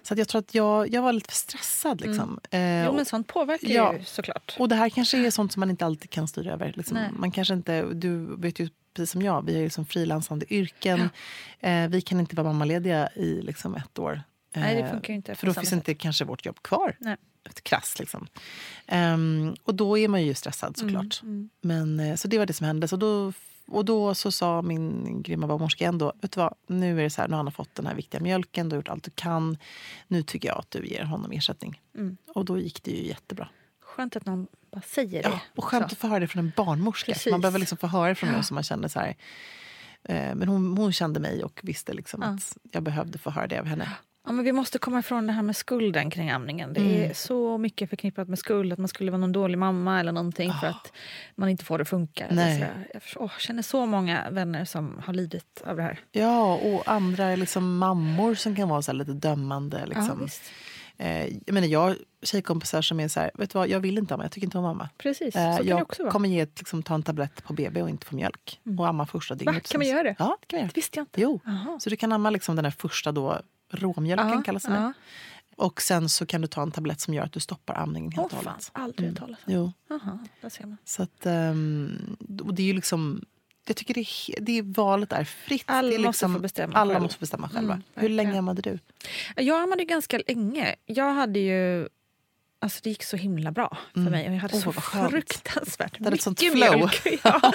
Så att jag tror att jag, jag var lite för stressad. Liksom. Eh, Jo, men sånt påverkar Ja. ju såklart. och det här kanske är sånt som man inte alltid kan styra över. Liksom, man kanske inte, du vet ju precis som jag, vi är liksom frilansande yrken. Eh, vi kan inte vara mammalediga i liksom ett år. Nej, det Eh, funkar inte För då finns sätt. inte kanske vårt jobb kvar. Nej. Krass liksom. Ehm, och då är man ju stressad såklart. Mm, Men, eh, så det var det som hände. Så då, och då så sa min grymma barnmorska ändå, vet du vad, nu är det så här, nu har han fått den här viktiga mjölken, du har gjort allt du kan. Nu tycker jag att du ger honom ersättning. Mm. Och då gick det ju jättebra. Skönt att någon bara säger det. Ja, och skönt Så. att få höra det från en barnmorska. Precis. Man behöver liksom få höra det från någon Ja. som man känner så här. Eh, men hon, hon kände mig och visste liksom Ja. att jag behövde få höra det av henne. Ja, men vi måste komma ifrån det här med skulden kring amningen. Det är Mm. så mycket förknippat med skuld, att man skulle vara någon dålig mamma eller någonting för att man inte får det att funka. Nej. Jag känner så många vänner som har lidit av det här. Ja, och andra liksom mammor som kan vara så lite dömande. Liksom. Ja, visst. Eh, jag menar, jag har tjejkompisar som är så här, vet du vad, jag vill inte amma, jag tycker inte om mamma. Precis, Eh, jag kommer ge, ett- liksom, ta en tablett på BB och inte få mjölk. Och amma första dygnet. Mm. Va, kan man göra det? Ja, det kan man göra. Det visste jag inte. Jo. Så du kan amma liksom den här första då, råmjölken Ja, kallas det. ja. Och sen så kan du ta en tablett som gör att du stoppar amningen helt och fan, hållet. aldrig Mm. talas om. Jo. Jaha, där ser man. Så att, ehm, och det är ju liksom... Jag tycker det är, det är valet är fritt. Alla är måste liksom, få bestämma Alla själv. måste bestämma själva. Mm, Hur länge ammade du? Jag ammade ganska länge. Jag hade ju... Alltså det gick så himla bra för Mm. mig. Och jag hade Åh, så fruktansvärt sånt mycket flow. mjölk. *laughs* Ja.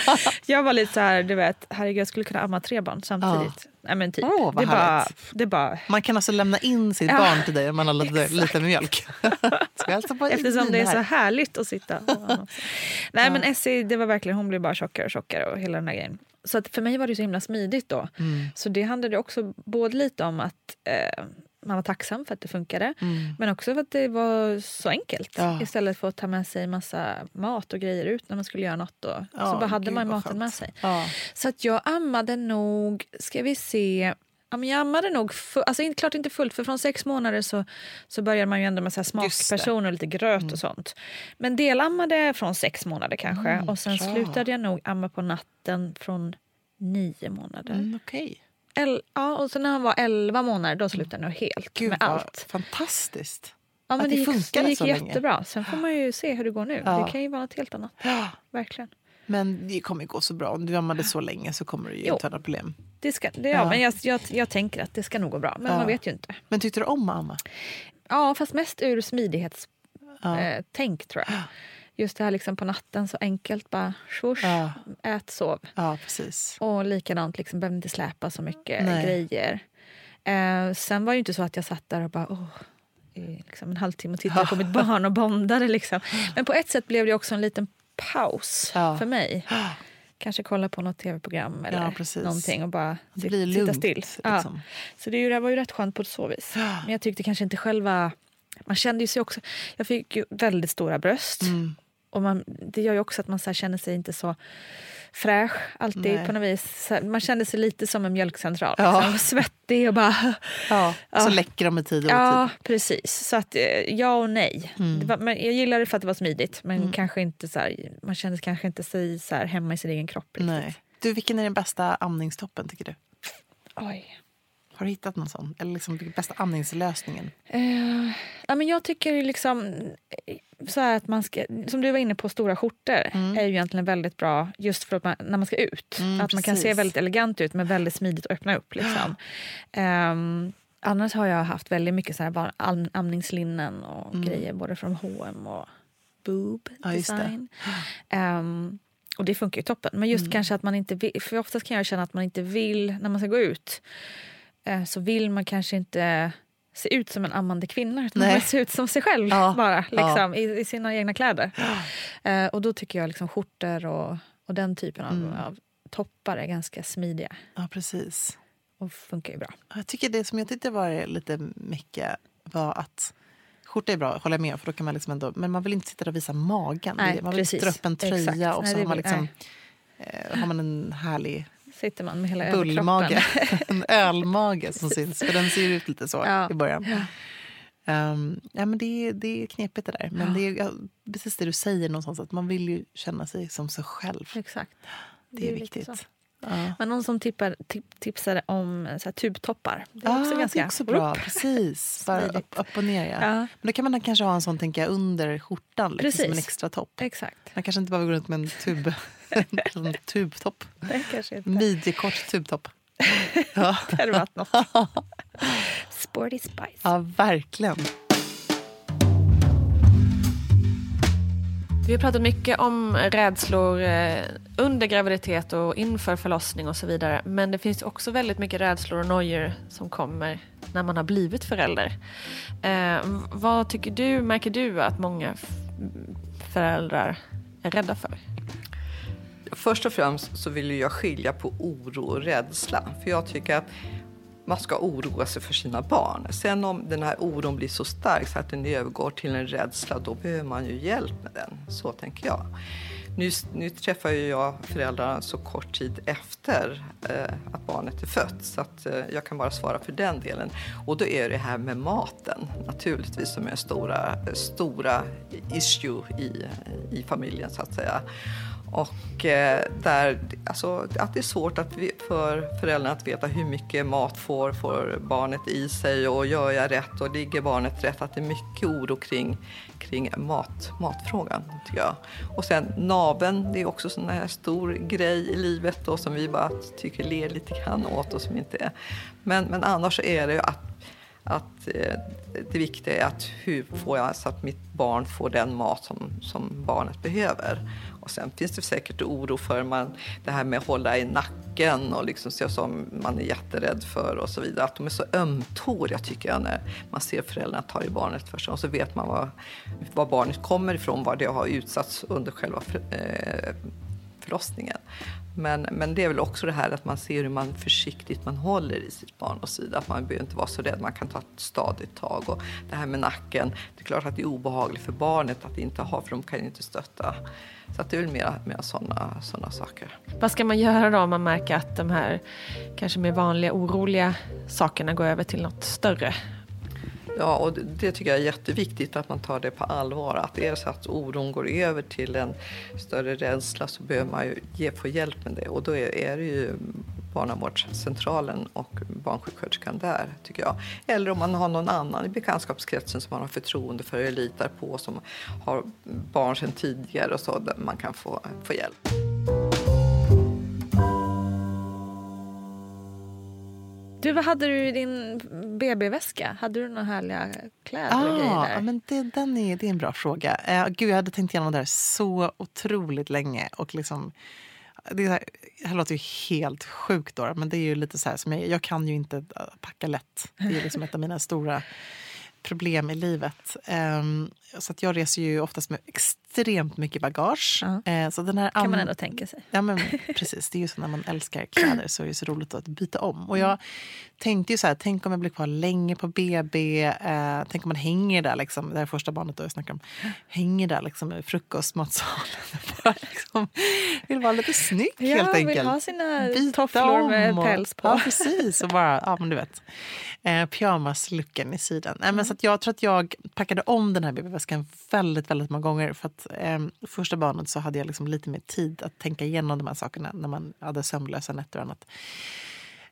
Jag var lite så här, du vet, herregud jag skulle kunna amma tre barn samtidigt. Nej men typ. Vad det, bara, det bara... Man kan alltså lämna in sitt Ja, barn till dig om man har lite, lite mjölk. *laughs* På Eftersom det är så här? härligt att sitta och amma. *laughs* Nej men Essie, det var verkligen, hon blev bara tjockare och tjockare och hela den här grejen. Så att för mig var det så himla smidigt då. Mm. Så det handlade också både lite om att eh, man var tacksam för att det funkade Mm. men också för att det var så enkelt. Ja. Istället för att ta med sig massa mat och grejer ut när man skulle göra något. Och, Ja, så bara hade gud, man maten med sig. Ja. Så att jag ammade nog, ska vi se, ja, men jag ammade nog, fu- alltså inte, klart inte fullt för från sex månader så, så började man ju ändå med så smakpersoner och lite gröt och sånt. Men delammade från sex månader kanske Mm, och sen bra. slutade jag nog amma på natten från nio månader. Mm, Okej. El- ja, och sen när han var elva månader då slutade nog helt Gud, med allt. fantastiskt. Ja, men att det, gick, funkade det gick så länge. jättebra. Sen får man ju se hur det går nu. Ja. Det kan ju vara något helt annat. Ja. Verkligen. Men det kommer ju gå så bra. Om du ammade så länge så kommer du ju inte ha några problem. Det ska, det, ja, Ja. Men jag, jag, jag tänker att det ska nog gå bra, men man vet ju inte. Men tyckte du om att amma? Ja, fast mest ur smidighetstänk eh, tror jag. *gasps* Just det här liksom på natten, så enkelt bara swoosh, Ja. ät, sov. Ja, precis. Och likadant, liksom, behöver inte släpa så mycket Nej. grejer. Eh, sen var det ju inte så att jag satt där och bara åh, i liksom en halvtimme och tittade *laughs* på mitt barn och bondade. Liksom. Men på ett sätt blev det också en liten paus Ja. för mig. *gasps* Kanske kolla på något tv-program eller Ja, precis. någonting och bara Det blir sitta lugnt, still. Liksom. Så det, det var ju rätt skönt på så vis. *gasps* Men jag tyckte kanske inte själva... Man kände ju sig också... Jag fick ju väldigt stora bröst. Mm. Och man, det gör ju också att man så känner sig inte så fräsch alltid Nej. på något vis. Här, man kände sig lite som en mjölkcentral. Ja. Liksom. Svettig och bara... Ja, *laughs* Ja. så läcker de i tid och Ja, tid. precis. Så att eh, ja och nej. Mm. Var, men jag gillade det för att det var smidigt. Men kanske inte så här, man kände kanske inte sig så här hemma i sin egen kropp. riktigt. Nej. Du, vilken är den bästa amningstoppen tycker du? Oj. Har du hittat någon sån? Eller liksom bästa amningslösningen? Eh, ja, men jag tycker liksom eh, så att man ska, som du var inne på, stora skjortor är ju egentligen väldigt bra just för att man, när man ska ut. Mm, att man kan se precis. väldigt elegant ut men väldigt smidigt att öppna upp. Liksom. *gasps* Ehm, annars har jag haft väldigt mycket så här bara am- amningslinnen och grejer både från H&M och Boob Ja, just det. Design. Ehm, och det funkar ju toppen. Men just kanske att man inte vill, för oftast kan jag känna att man inte vill när man ska gå ut så vill man kanske inte se ut som en ammande kvinna utan Nej. man se ut som sig själv Ja, bara, ja. liksom, i, i sina egna kläder. *gasps* Eh, och då tycker jag liksom skjortor och, och den typen av, Mm. av toppar är ganska smidiga Ja, precis. och funkar ju bra. Jag tycker det som jag tyckte var lite mycket var att skjorta är bra, håller jag med för då kan man liksom ändå, men man vill inte sitta där och visa magen. Nej, man vill precis. dra upp en tröja Exakt. och Nej, så det har man, liksom, eh, har man en härlig Sitter man med hela bullmage. en ölmage som syns, för den ser ut lite så Ja. i början. Ehm, ja, men det, är, det är knepigt det där. Men Ja. det är ja, precis det du säger någonstans, att man vill ju känna sig som sig själv. Exakt. Det är ju lite viktigt. Ja. Men någon som tippar, tip, tipsade om så här, tubtoppar. Det är Ja, också ganska det är också bra. Upp. Precis. *laughs* Bara upp, upp och ner. Ja. Ja. Men då kan man kanske ha en sån tänker jag, under skjortan, liksom, som en Precis. extra topp. Exakt. Man kanske inte behöver gå runt med en, tub, *laughs* en tubtopp. Midjekort tubtopp. *laughs* Ja. Det hade varit något. Sporty Spice. ja, verkligen. Vi har pratat mycket om rädslor eh, under graviditet och inför förlossning och så vidare. Men det finns också väldigt mycket rädslor och nojor som kommer när man har blivit förälder. Eh, vad tycker du, märker du att många föräldrar är rädda för? Först och främst så vill jag skilja på oro och rädsla. För jag tycker att man ska oroa sig för sina barn. Sen om den här oron blir så stark så att den övergår till en rädsla, då behöver man ju hjälp med den. Så tänker jag. Nu, nu träffar ju jag föräldrarna så kort tid efter eh, att barnet är fött så att eh, jag kan bara svara för den delen. Och då är det här med maten naturligtvis som är en stora, stora issue i, i familjen så att säga. Och eh, där, alltså, att det är svårt att vi, för föräldrarna att veta hur mycket mat får, får barnet i sig och gör jag rätt och ligger barnet rätt? Att det är mycket oro kring, kring mat, matfrågan, tycker jag. Och sen naven, det är också en här stor grej i livet då, som vi bara tycker ler lite grann åt och som inte är. Men, men annars är det ju att att eh, det viktiga är att hur får jag så att mitt barn får den mat som, som barnet behöver. Och sen finns det säkert oro för man, det här med att hålla i nacken och liksom se som man är jätterädd för och så vidare. Att de är så ömtåliga tycker jag när man ser föräldrarna ta i barnet först och så vet man var, var barnet kommer ifrån, var det har utsatts under själva eh, förlossningen. Men, men det är väl också det här att man ser hur man försiktigt man håller i sitt barn och så vidare. Att man behöver inte vara så rädd, man kan ta ett stadigt tag. Och det här med nacken, det är klart att det är obehagligt för barnet att inte ha, för de kan ju inte stötta. Så att det är väl mer, mer sådana såna saker. Vad ska man göra då om man märker att de här kanske mer vanliga oroliga sakerna går över till något större? Ja, och det- tycker jag är jätteviktigt att man tar det på allvar. Att är det så att oron går över till en större rädsla så behöver man ju ge, få hjälp med det. Och då är, är det ju barnavårdscentralen och barnsjuksköterskan där, tycker jag. Eller om man har någon annan i bekantskapskretsen som man har förtroende för eller litar på som har barn sedan tidigare och så, där man kan få, få hjälp. Du, vad hade du i din BB-väska? Hade du några härliga kläder och grejer Ah, där? ja, men det, den är, det är en bra fråga. Eh, gud, jag hade tänkt igenom det här så otroligt länge. Och liksom, det, här, det här låter ju helt sjukt, då, men det är ju lite så här som jag, jag kan ju inte äh, packa lätt. Det är liksom ett av mina stora problem i livet. Ehm, så att jag reser ju oftast med extremt mycket bagage. Eh, så den här kan man ändå tänka sig. Ja, men precis. Det är ju så när man älskar kläder så är det så roligt att byta om. Och jag tänkte ju så här, tänk om jag blir kvar länge på BB. Eh, tänk om man hänger där, liksom, det här är första barnet då jag snackar om. Hänger där liksom i frukostmatsalen. *laughs* Bara liksom, vill vara lite snygg Ja, helt vill enkelt. ha sina Byta tofflor med och- päls på. Ja, precis. Och bara, ja men du vet. Eh, pyjamaslucken i sidan. Men så att jag tror att jag packade om den här BB-väskan väldigt, väldigt många gånger. För att eh, första barnet så hade jag liksom lite mer tid att tänka igenom de här sakerna när man hade sömnlösa nätter och annat.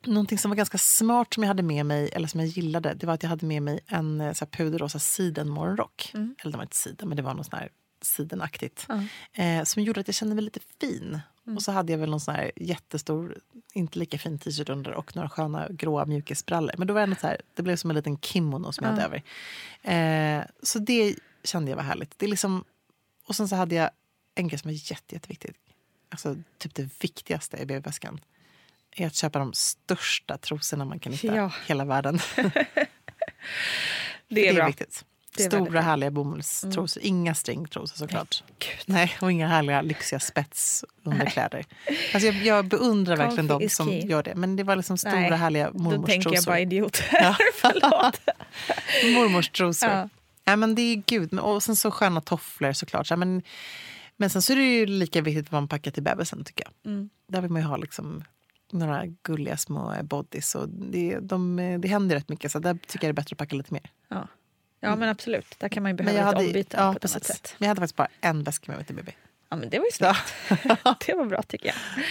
Någonting som var ganska smart som jag hade med mig, eller som jag gillade, det var att jag hade med mig en eh, så här, puderrosa sidenmorgonrock. Mm. Eller det var inte siden, men det var något sån här sidenaktigt. Ja. Eh, som gjorde att jag kände mig lite fin. Mm. Och så hade jag väl någon sån här jättestor, inte lika fin t-shirt under och några sköna gråa mjukisbrallor. Men då var det, så här, det blev som en liten kimono som jag hade över. Eh, så det kände jag var härligt. Det är liksom, och sen så hade jag en grej som är jätte, jätteviktigt. Alltså typ det viktigaste i BB-väskan är att köpa de största trosorna man kan hitta i Ja. hela världen. *laughs* Det är bra. viktigt. Det är Stora. Mm. härliga bomullstrosor. Inga stringtrosor såklart. Nej, och inga härliga lyxiga spetsunderkläder. Alltså jag, jag beundrar verkligen Comfy de is som key. gör det. Men det var liksom stora Nej, härliga Då tänker jag mormorstrosor. bara idiot. Ja. *laughs* Förlåt. *laughs* Mormorstrosor. Ja. Ja. men det är gud. Och sen så sköna tofflor såklart. Så, men, men sen så är det ju lika viktigt vad man packar till bebisen tycker jag. Mm. Där vill man ju ha liksom några gulliga små bodys. Och det, de, det händer rätt mycket så där tycker jag det är bättre att packa lite mer. Ja. ja, men absolut. Där kan man ju behöva lite hade, ombyte ja, på ett annat sätt. Men jag hade faktiskt bara en väska med mig till BB. Ja, men det var ju snyggt. *laughs* det var bra tycker jag.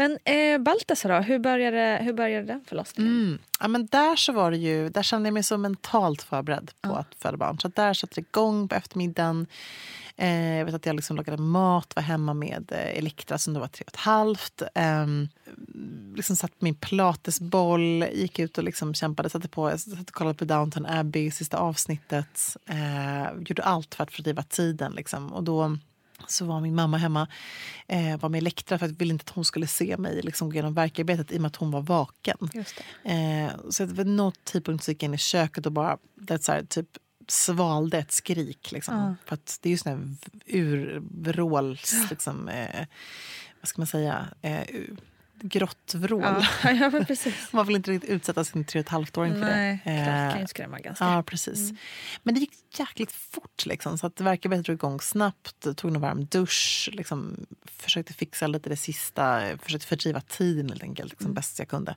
Men eh, Baltasar då, hur började, hur började den förlossningen? Mm. Ja, men där så var det ju, där kände jag mig så mentalt förberedd på att föda barn. Så där satte det igång på eftermiddagen. Eh, jag vet att jag liksom lagade mat, var hemma med eh, Elektra som då var tre och ett halvt. Eh, liksom satt på min pilatesboll, gick ut och liksom kämpade. Satte på, satt och kollade på Downton Abbey, sista avsnittet. Eh, gjorde allt för att fördriva tiden. Liksom. Och då så var min mamma hemma, eh, var med Elektra för att jag ville inte att hon skulle se mig liksom, gå igenom verkarbetet i och med att hon var vaken. Eh, så vid någon tidpunkt så gick jag in i köket och bara det, så här, typ, svalde ett skrik. Liksom. Ja. För det är ju sån här urvråls... Liksom, eh, vad ska man säga? Eh, u- grottvrål. Ja, *laughs* ja precis. *laughs* Man vill inte riktigt utsätta sin tre och ett halvt-åring för Nej, det. det Eh, kan ju skrämma ganska. Ja, precis. Men det gick jäkligt fort. Liksom, så att verkarbetet drog igång snabbt. Tog en varm dusch. Liksom, försökte fixa lite det sista. Försökte fördriva tiden helt enkelt, liksom, bäst jag kunde.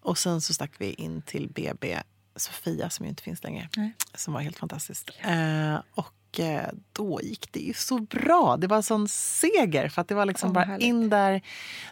Och sen så stack vi in till BB Sofia som ju inte finns längre. Nej. Som var helt fantastiskt. Eh, och eh, då gick det ju så bra. Det var en sån seger. För att det var liksom Åh, bara härligt. in där.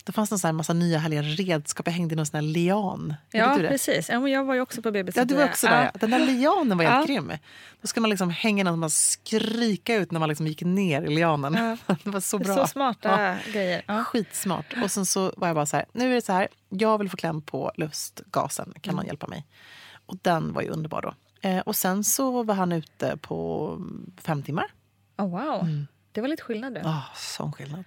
Då fanns det en sån här massa nya härliga redskap. Jag hängde i någon sån här lian. Ja, det? precis. Ja, men jag var ju också på BB. Ja, du var också där. ja. Den där lianen var helt Ja. grym. Då ska man liksom hänga den och man skrika ut när man liksom gick ner i lianen. Ja. *laughs* Det var så Så bra. smarta grejer. Ja. Skitsmart. Och sen så var jag bara så här, nu är det så här, jag vill få kläm på lustgasen, kan Mm. någon hjälpa mig? Och den var ju underbar då. Eh, och sen så var han ute på mm, fem timmar. Oh, wow, det var lite skillnad. Där. Ah, sån skillnad.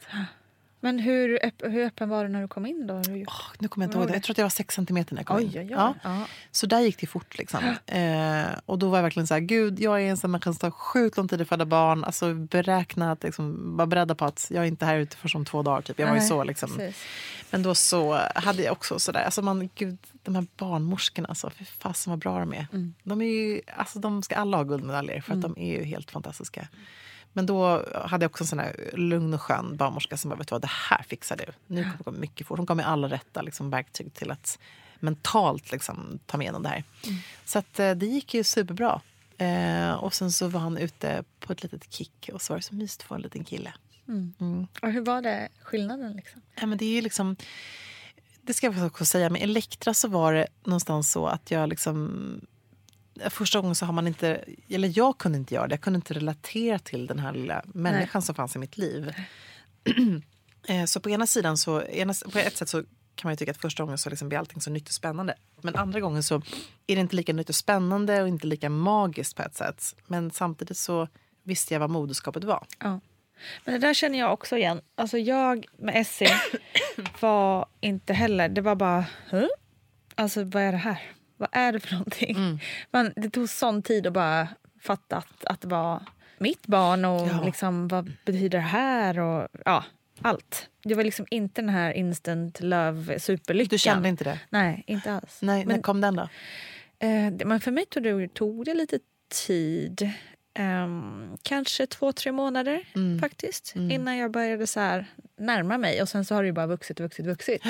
Men hur, öpp, hur öppen var du när du kom in? då? Gjort- Nu kommer jag inte ihåg det. Jag tror att jag var sex centimeter när jag kom Oj, in. oj, oj. Ja. Ja. Så där gick det fort. Liksom. *gasps* Eh, och då var jag verkligen så här, gud, jag är en sån människa som tar sjukt lång tid att föda barn. Alltså beräkna att liksom, vara beredda på att jag är inte här ute först om två dagar. Typ. Jag var ju så liksom. precis. Men då så hade jag också sådär, alltså man, gud, de här barnmorskorna, alltså, fy fasen vad bra de är. Mm. De, är ju, alltså, de ska alla ha guldmedaljer för att de är ju helt fantastiska. Men då hade jag också en sån här lugn och skön barnmorska som bara, vet du vad, det här fixar du. Nu kommer det gå mycket fort. Hon gav mig alla rätta liksom, verktyg till att mentalt liksom, ta mig igenom det här. Så att, eh, det gick ju superbra. Eh, och sen så var han ute på ett litet kick och så var det så mysigt att få en liten kille. Mm. Och hur var det skillnaden? Liksom? Ja, men det är ju liksom... Det ska jag också säga. Med Elektra så var det någonstans så att jag liksom... Första gången så har man inte... Eller jag kunde inte göra det. Jag kunde inte relatera till den här lilla människan som fanns i mitt liv. *clears throat* Eh, så på ena sidan så... På ett sätt så kan man ju tycka att första gången så liksom blir allting så nytt och spännande. Men andra gången så är det inte lika nytt och spännande och inte lika magiskt på ett sätt. Men samtidigt så visste jag vad moderskapet var. Ja. Men det där känner jag också igen. Alltså jag med Essie var inte heller... Det var bara... Huh? Alltså vad är det här? Vad är det för någonting? Mm. Man, det tog sån tid att bara fatta att, att det var mitt barn och Ja. liksom, vad betyder det här? Och, ja, allt. Det var liksom inte den här instant love superlyckan. Du kände inte det? Nej, inte alls. Nej, när Men- kom den då? Eh, men för mig tog det, tog det lite tid. Ehm, kanske två, tre månader Mm. faktiskt. Innan jag började så här närma mig. Och sen så har det ju bara vuxit, vuxit, vuxit.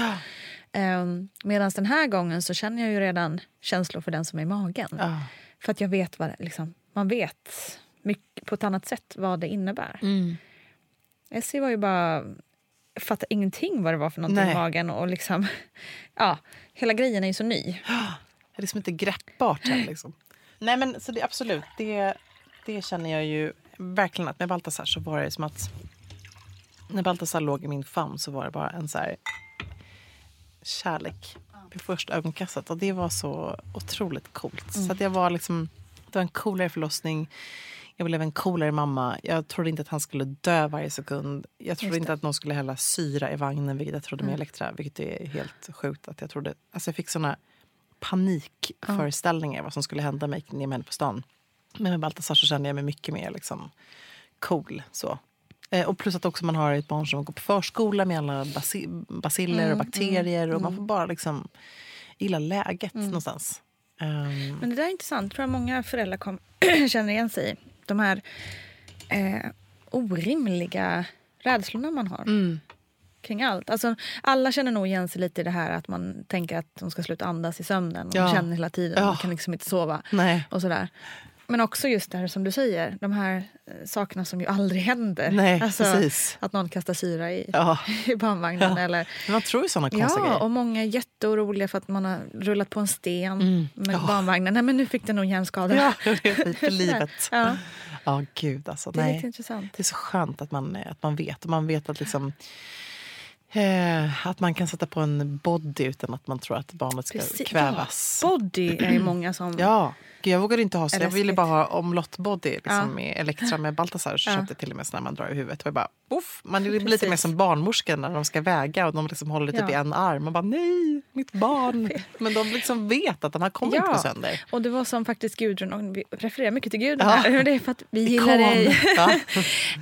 Um, Medan den här gången så känner jag ju redan känslor för den som är i magen. Ja. För att jag vet vad liksom, man vet mycket, på ett annat sätt vad det innebär. Mm. Essie var ju bara... Jag fattade ingenting vad det var för någonting Nej. i magen. Och liksom, *laughs* ja, hela grejen är ju så ny. Det är liksom inte greppbart här, liksom. Nej men så det, absolut, det, det känner jag ju verkligen att med Baltasar så var det som att när Baltasar låg i min famn så var det bara en så här kärlek vid första ögonkastet och det var så otroligt coolt. Så att jag var liksom, det var en coolare förlossning. Jag blev en coolare mamma. Jag trodde inte att han skulle dö varje sekund. Jag trodde inte att någon skulle hälla syra i vagnen, vilket jag trodde med Mm. Elektra. Vilket är helt sjukt. Att jag, trodde, alltså jag fick såna panikföreställningar vad som skulle hända mig ner med henne på stan. Men med Baltasar så kände jag mig mycket mer liksom, cool. Så. Eh, och plus att också man har ett barn som går på förskola med alla basi- basiller Mm, och bakterier. mm, och man mm. får bara liksom gilla läget Mm. någonstans. Ehm, Men det där är intressant. tror jag många föräldrar kom, *clears throat* känner igen sig i. De här eh, orimliga rädslorna man har Mm. kring allt. Alltså, alla känner nog igen sig lite i det här att man tänker att de ska sluta andas i sömnen. Och Ja. Känner hela tiden. Ja. Man kan liksom inte sova. Nej. Och sådär. Men också just det här som du säger, de här eh, sakerna som ju aldrig händer. Nej, alltså, precis. Att någon kastar syra i, Ja. *laughs* i barnvagnen. Ja. Eller, Men man tror ju såna konstiga Ja, grejer. och många är jätteoroliga för att man har rullat på en sten Mm. med Ja. barnvagnen. Nej men nu fick den nog hjärnskada. Ja, *laughs* för livet. Ja. Ja, gud alltså. Det är nej. intressant. Det är så skönt att man, att man vet. Och man vet att, liksom, eh, att man kan sätta på en body utan att man tror att barnet ska Precis. kvävas. Ja, body är ju många som... Ja, Gud, jag vågade inte ha så. Jag ville bara ha omlottbody liksom, Ja. med Elektra med Baltasar. Så Ja. jag till och med så när man drar i huvudet. Och jag bara, Uff, man blir lite mer som barnmorskan när de ska väga och de liksom håller typ Ja. i en arm. Man bara, nej, mitt barn. *laughs* Men de liksom vet att de här kommer inte gå sönder. och det var som faktiskt Gudrun, och vi refererar mycket till Gudrun Ja. här. *laughs* Det är för att vi Ikon. gillar dig. Ja.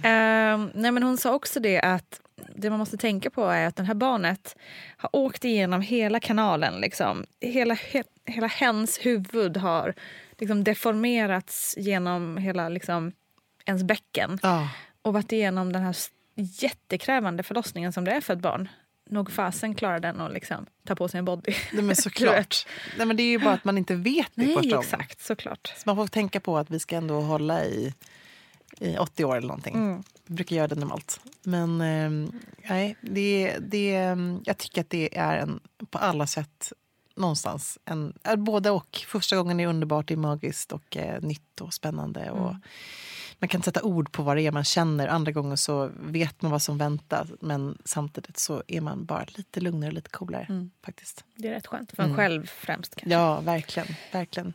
*laughs* Ehm, nej men hon sa också det att det man måste tänka på är att det här barnet har åkt igenom hela kanalen. Liksom. Hela, he, hela hens huvud har liksom deformerats genom hela liksom, ens bäcken. Ja. Och varit igenom den här jättekrävande förlossningen som det är för ett barn. Nog fasen klarar den att liksom, ta på sig en body. Nej, men *laughs* såklart. Nej, men det är ju bara att man inte vet det Nej, exakt, såklart. Så man får tänka på att vi ska ändå hålla i, i 80 år eller någonting. Mm. Vi brukar göra det normalt. Men eh, nej, det, det, jag tycker att det är en, på alla sätt någonstans en, både och. Första gången är underbart, det är magiskt och eh, nytt och spännande. Och Mm. Man kan sätta ord på vad det är man känner. Andra gånger så vet man vad som väntar men samtidigt så är man bara lite lugnare och lite coolare. Mm. faktiskt. Det är rätt skönt. För en Mm. själv främst. Kanske. Ja, verkligen. verkligen.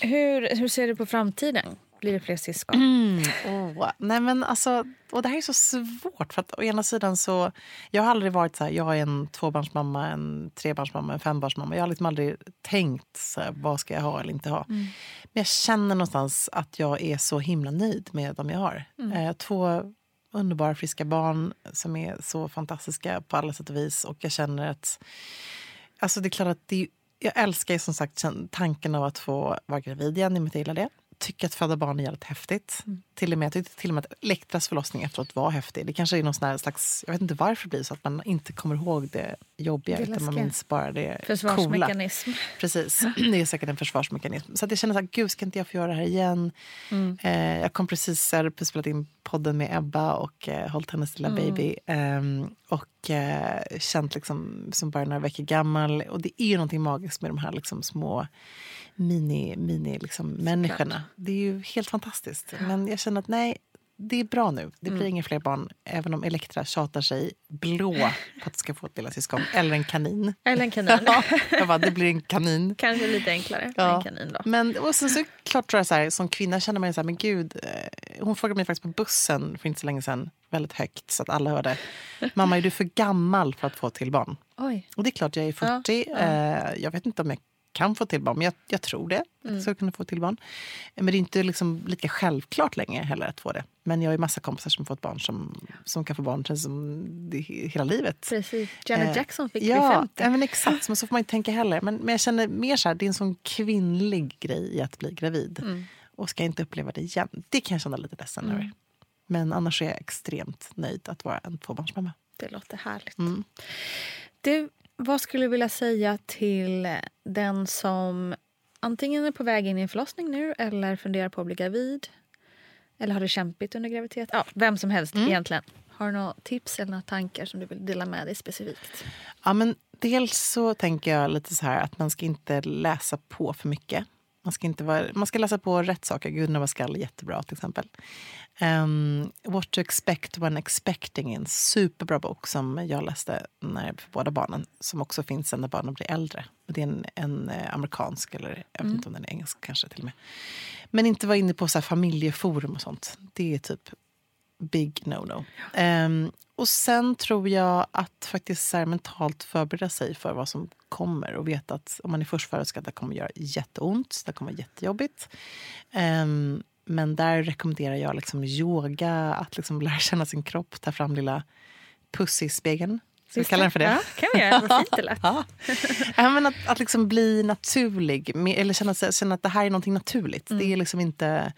Hur, hur ser du på framtiden? Blir det fler syskon? Mm. Åh, nej men alltså, och det här är så svårt. För att å ena sidan så, jag har aldrig varit så här, jag är en tvåbarnsmamma, en trebarnsmamma, en fembarnsmamma. Jag har liksom aldrig tänkt så här, vad ska jag ha eller inte ha. Mm. Men jag känner någonstans att jag är så himla nöjd med dem jag har. Mm. Eh, två underbara friska barn som är så fantastiska på alla sätt och vis. Och jag känner att, alltså det är klart att det jag älskar som sagt tanken av att få vara gravid igen, i och med att jag gillar det. Tycker att föda barn är jävligt häftigt. Till och med, jag tyckte till och med att Elektras förlossning efteråt var häftig. Det kanske är någon slags, jag vet inte varför det blir så att man inte kommer ihåg det jobbiga Det utan man minns bara det coola. Försvarsmekanism. Precis, *clears throat* det är säkert en försvarsmekanism. Så att jag känner så här, gud ska inte jag få göra det här igen? Mm. Eh, jag kom precis, jag hade spelat in podden med Ebba och eh, hållit hennes lilla Mm. baby. ehm, och eh, känt liksom som bara några veckor gammal. Och det är ju någonting magiskt med de här liksom små mini, mini liksom människorna. Det är ju helt fantastiskt. Men jag känner att nej, det är bra nu. Det blir Mm. inga fler barn. Även om Elektra tjatar sig blå på att ska få ett lilla syskon. Eller en kanin. Eller en kanin. *laughs* Ja, jag bara, det blir en kanin. Kanske lite enklare Ja. en kanin då. Men och sen så klart tror jag så här, som kvinna känner man så här, men gud. eh, Hon frågade mig faktiskt på bussen för inte så länge sedan, väldigt högt så att alla hörde. Mamma, är du för gammal för att få till barn? Oj. Och det är klart, jag är 40. Ja, ja. Eh, jag vet inte om jag kan få till barn, men jag, jag tror det. Att Mm. ska kunna få till barn. Men det är inte liksom lika självklart längre heller att få det. Men jag har ju massa kompisar som fått barn som, som kan få barn som det, hela livet. Precis. Janet Eh, Jackson fick ja, vid 50. Ja, men exakt. Men så får man inte tänka heller. Men, men jag känner mer så här, det är en sån kvinnlig grej i att bli gravid. Mm. Och ska jag inte uppleva det igen. Det kan jag känna lite ledsen Mm. över. Men annars är jag extremt nöjd att vara en tvåbarnsmamma. Det låter härligt. Mm. Du, vad skulle du vilja säga till den som antingen är på väg in i en förlossning nu eller funderar på att bli gravid? Eller har det kämpigt under graviditet? Ja, vem som helst Mm. egentligen. Har du några tips eller några tankar som du vill dela med dig specifikt? Ja, men dels så tänker jag lite så här att man ska inte läsa på för mycket. Man ska, inte vara, man ska läsa på rätt saker. Gudarna var skall jättebra till exempel. Um, What to expect when expecting är en superbra bok som jag läste när, för båda barnen. Som också finns sen när barnen blir äldre. Det är en, en eh, amerikansk, eller jag vet Mm. inte om den är engelsk kanske till med. Men inte vara inne på så familjeforum och sånt. Det är typ big no-no. Ehm, och sen tror jag att faktiskt så mentalt förbereda sig för vad som kommer och veta att om man är förstföderska, det kommer göra jätteont, det kommer vara jättejobbigt. Ehm, men där rekommenderar jag liksom yoga, att liksom lära känna sin kropp, ta fram lilla pussy-spegeln. Ska vi kalla den för det? Ja, kan vi göra. Vad fint det lät. *laughs* Ja. men att, att liksom bli naturlig, eller känna, känna att det här är någonting naturligt. Det är liksom inte...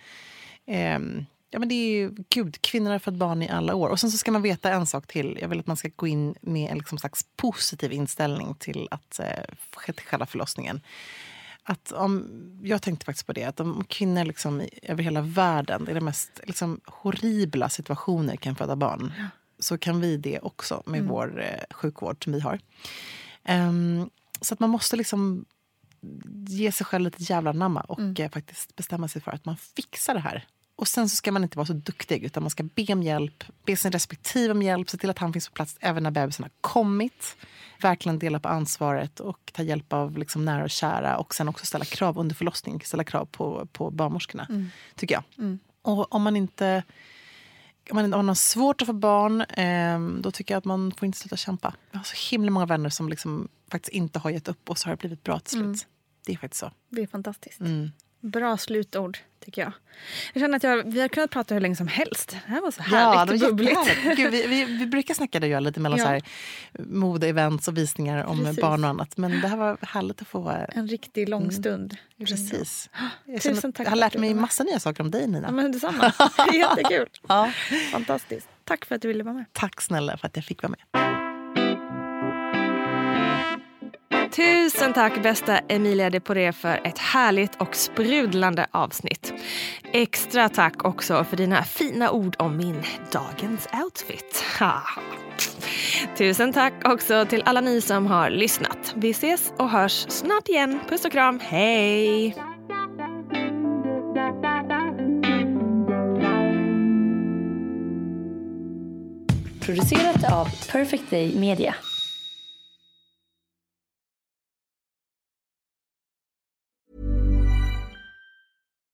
ehm, ja, men det är ju, gud, kvinnor har fått barn i alla år. Och sen så ska man veta en sak till. Jag vill att man ska gå in med en liksom slags positiv inställning till att eh, själva förlossningen. Att om, jag tänkte faktiskt på det, att om kvinnor liksom i, över hela världen i de mest liksom, horribla situationer kan föda barn så kan vi det också med Mm. vår eh, sjukvård som vi har. Ehm, så att man måste liksom ge sig själv lite jävla namma och Mm. eh, faktiskt bestämma sig för att man fixar det här. Och sen så ska man inte vara så duktig utan man ska be om hjälp, be sin respektive om hjälp, se till att han finns på plats även när bebisen har kommit. Verkligen dela på ansvaret och ta hjälp av liksom nära och kära och sen också ställa krav under förlossning, ställa krav på, på barnmorskorna, Mm. tycker jag. Mm. Och om man inte om man, har svårt att få barn, eh, då tycker jag att man får inte sluta kämpa. Jag har så himla många vänner som liksom faktiskt inte har gett upp och så har det blivit bra till slut. Mm. Det är faktiskt så. Det är fantastiskt. Mm. Bra slutord, tycker jag. Jag känner att jag, vi har kunnat prata hur länge som helst. Det här var så Ja, härligt det och bubbligt. Gud, vi, vi, vi brukar snacka det lite mellan Ja. så här, modeevents och visningar om Precis. barn och annat. Men det här var härligt att få... En riktig lång Mm. stund. Precis. Jag, Tusen tack jag har lärt mig med. massa nya saker om dig, Nina. Ja, men detsamma. *laughs* Jättekul. Ja. Fantastiskt. Tack för att du ville vara med. Tack snälla för att jag fick vara med. Tusen tack bästa Emilia de Poré för ett härligt och sprudlande avsnitt. Extra tack också för dina fina ord om min dagens outfit. Ha. Tusen tack också till alla ni som har lyssnat. Vi ses och hörs snart igen. Puss och kram. Hej! Producerat av Perfect Day Media.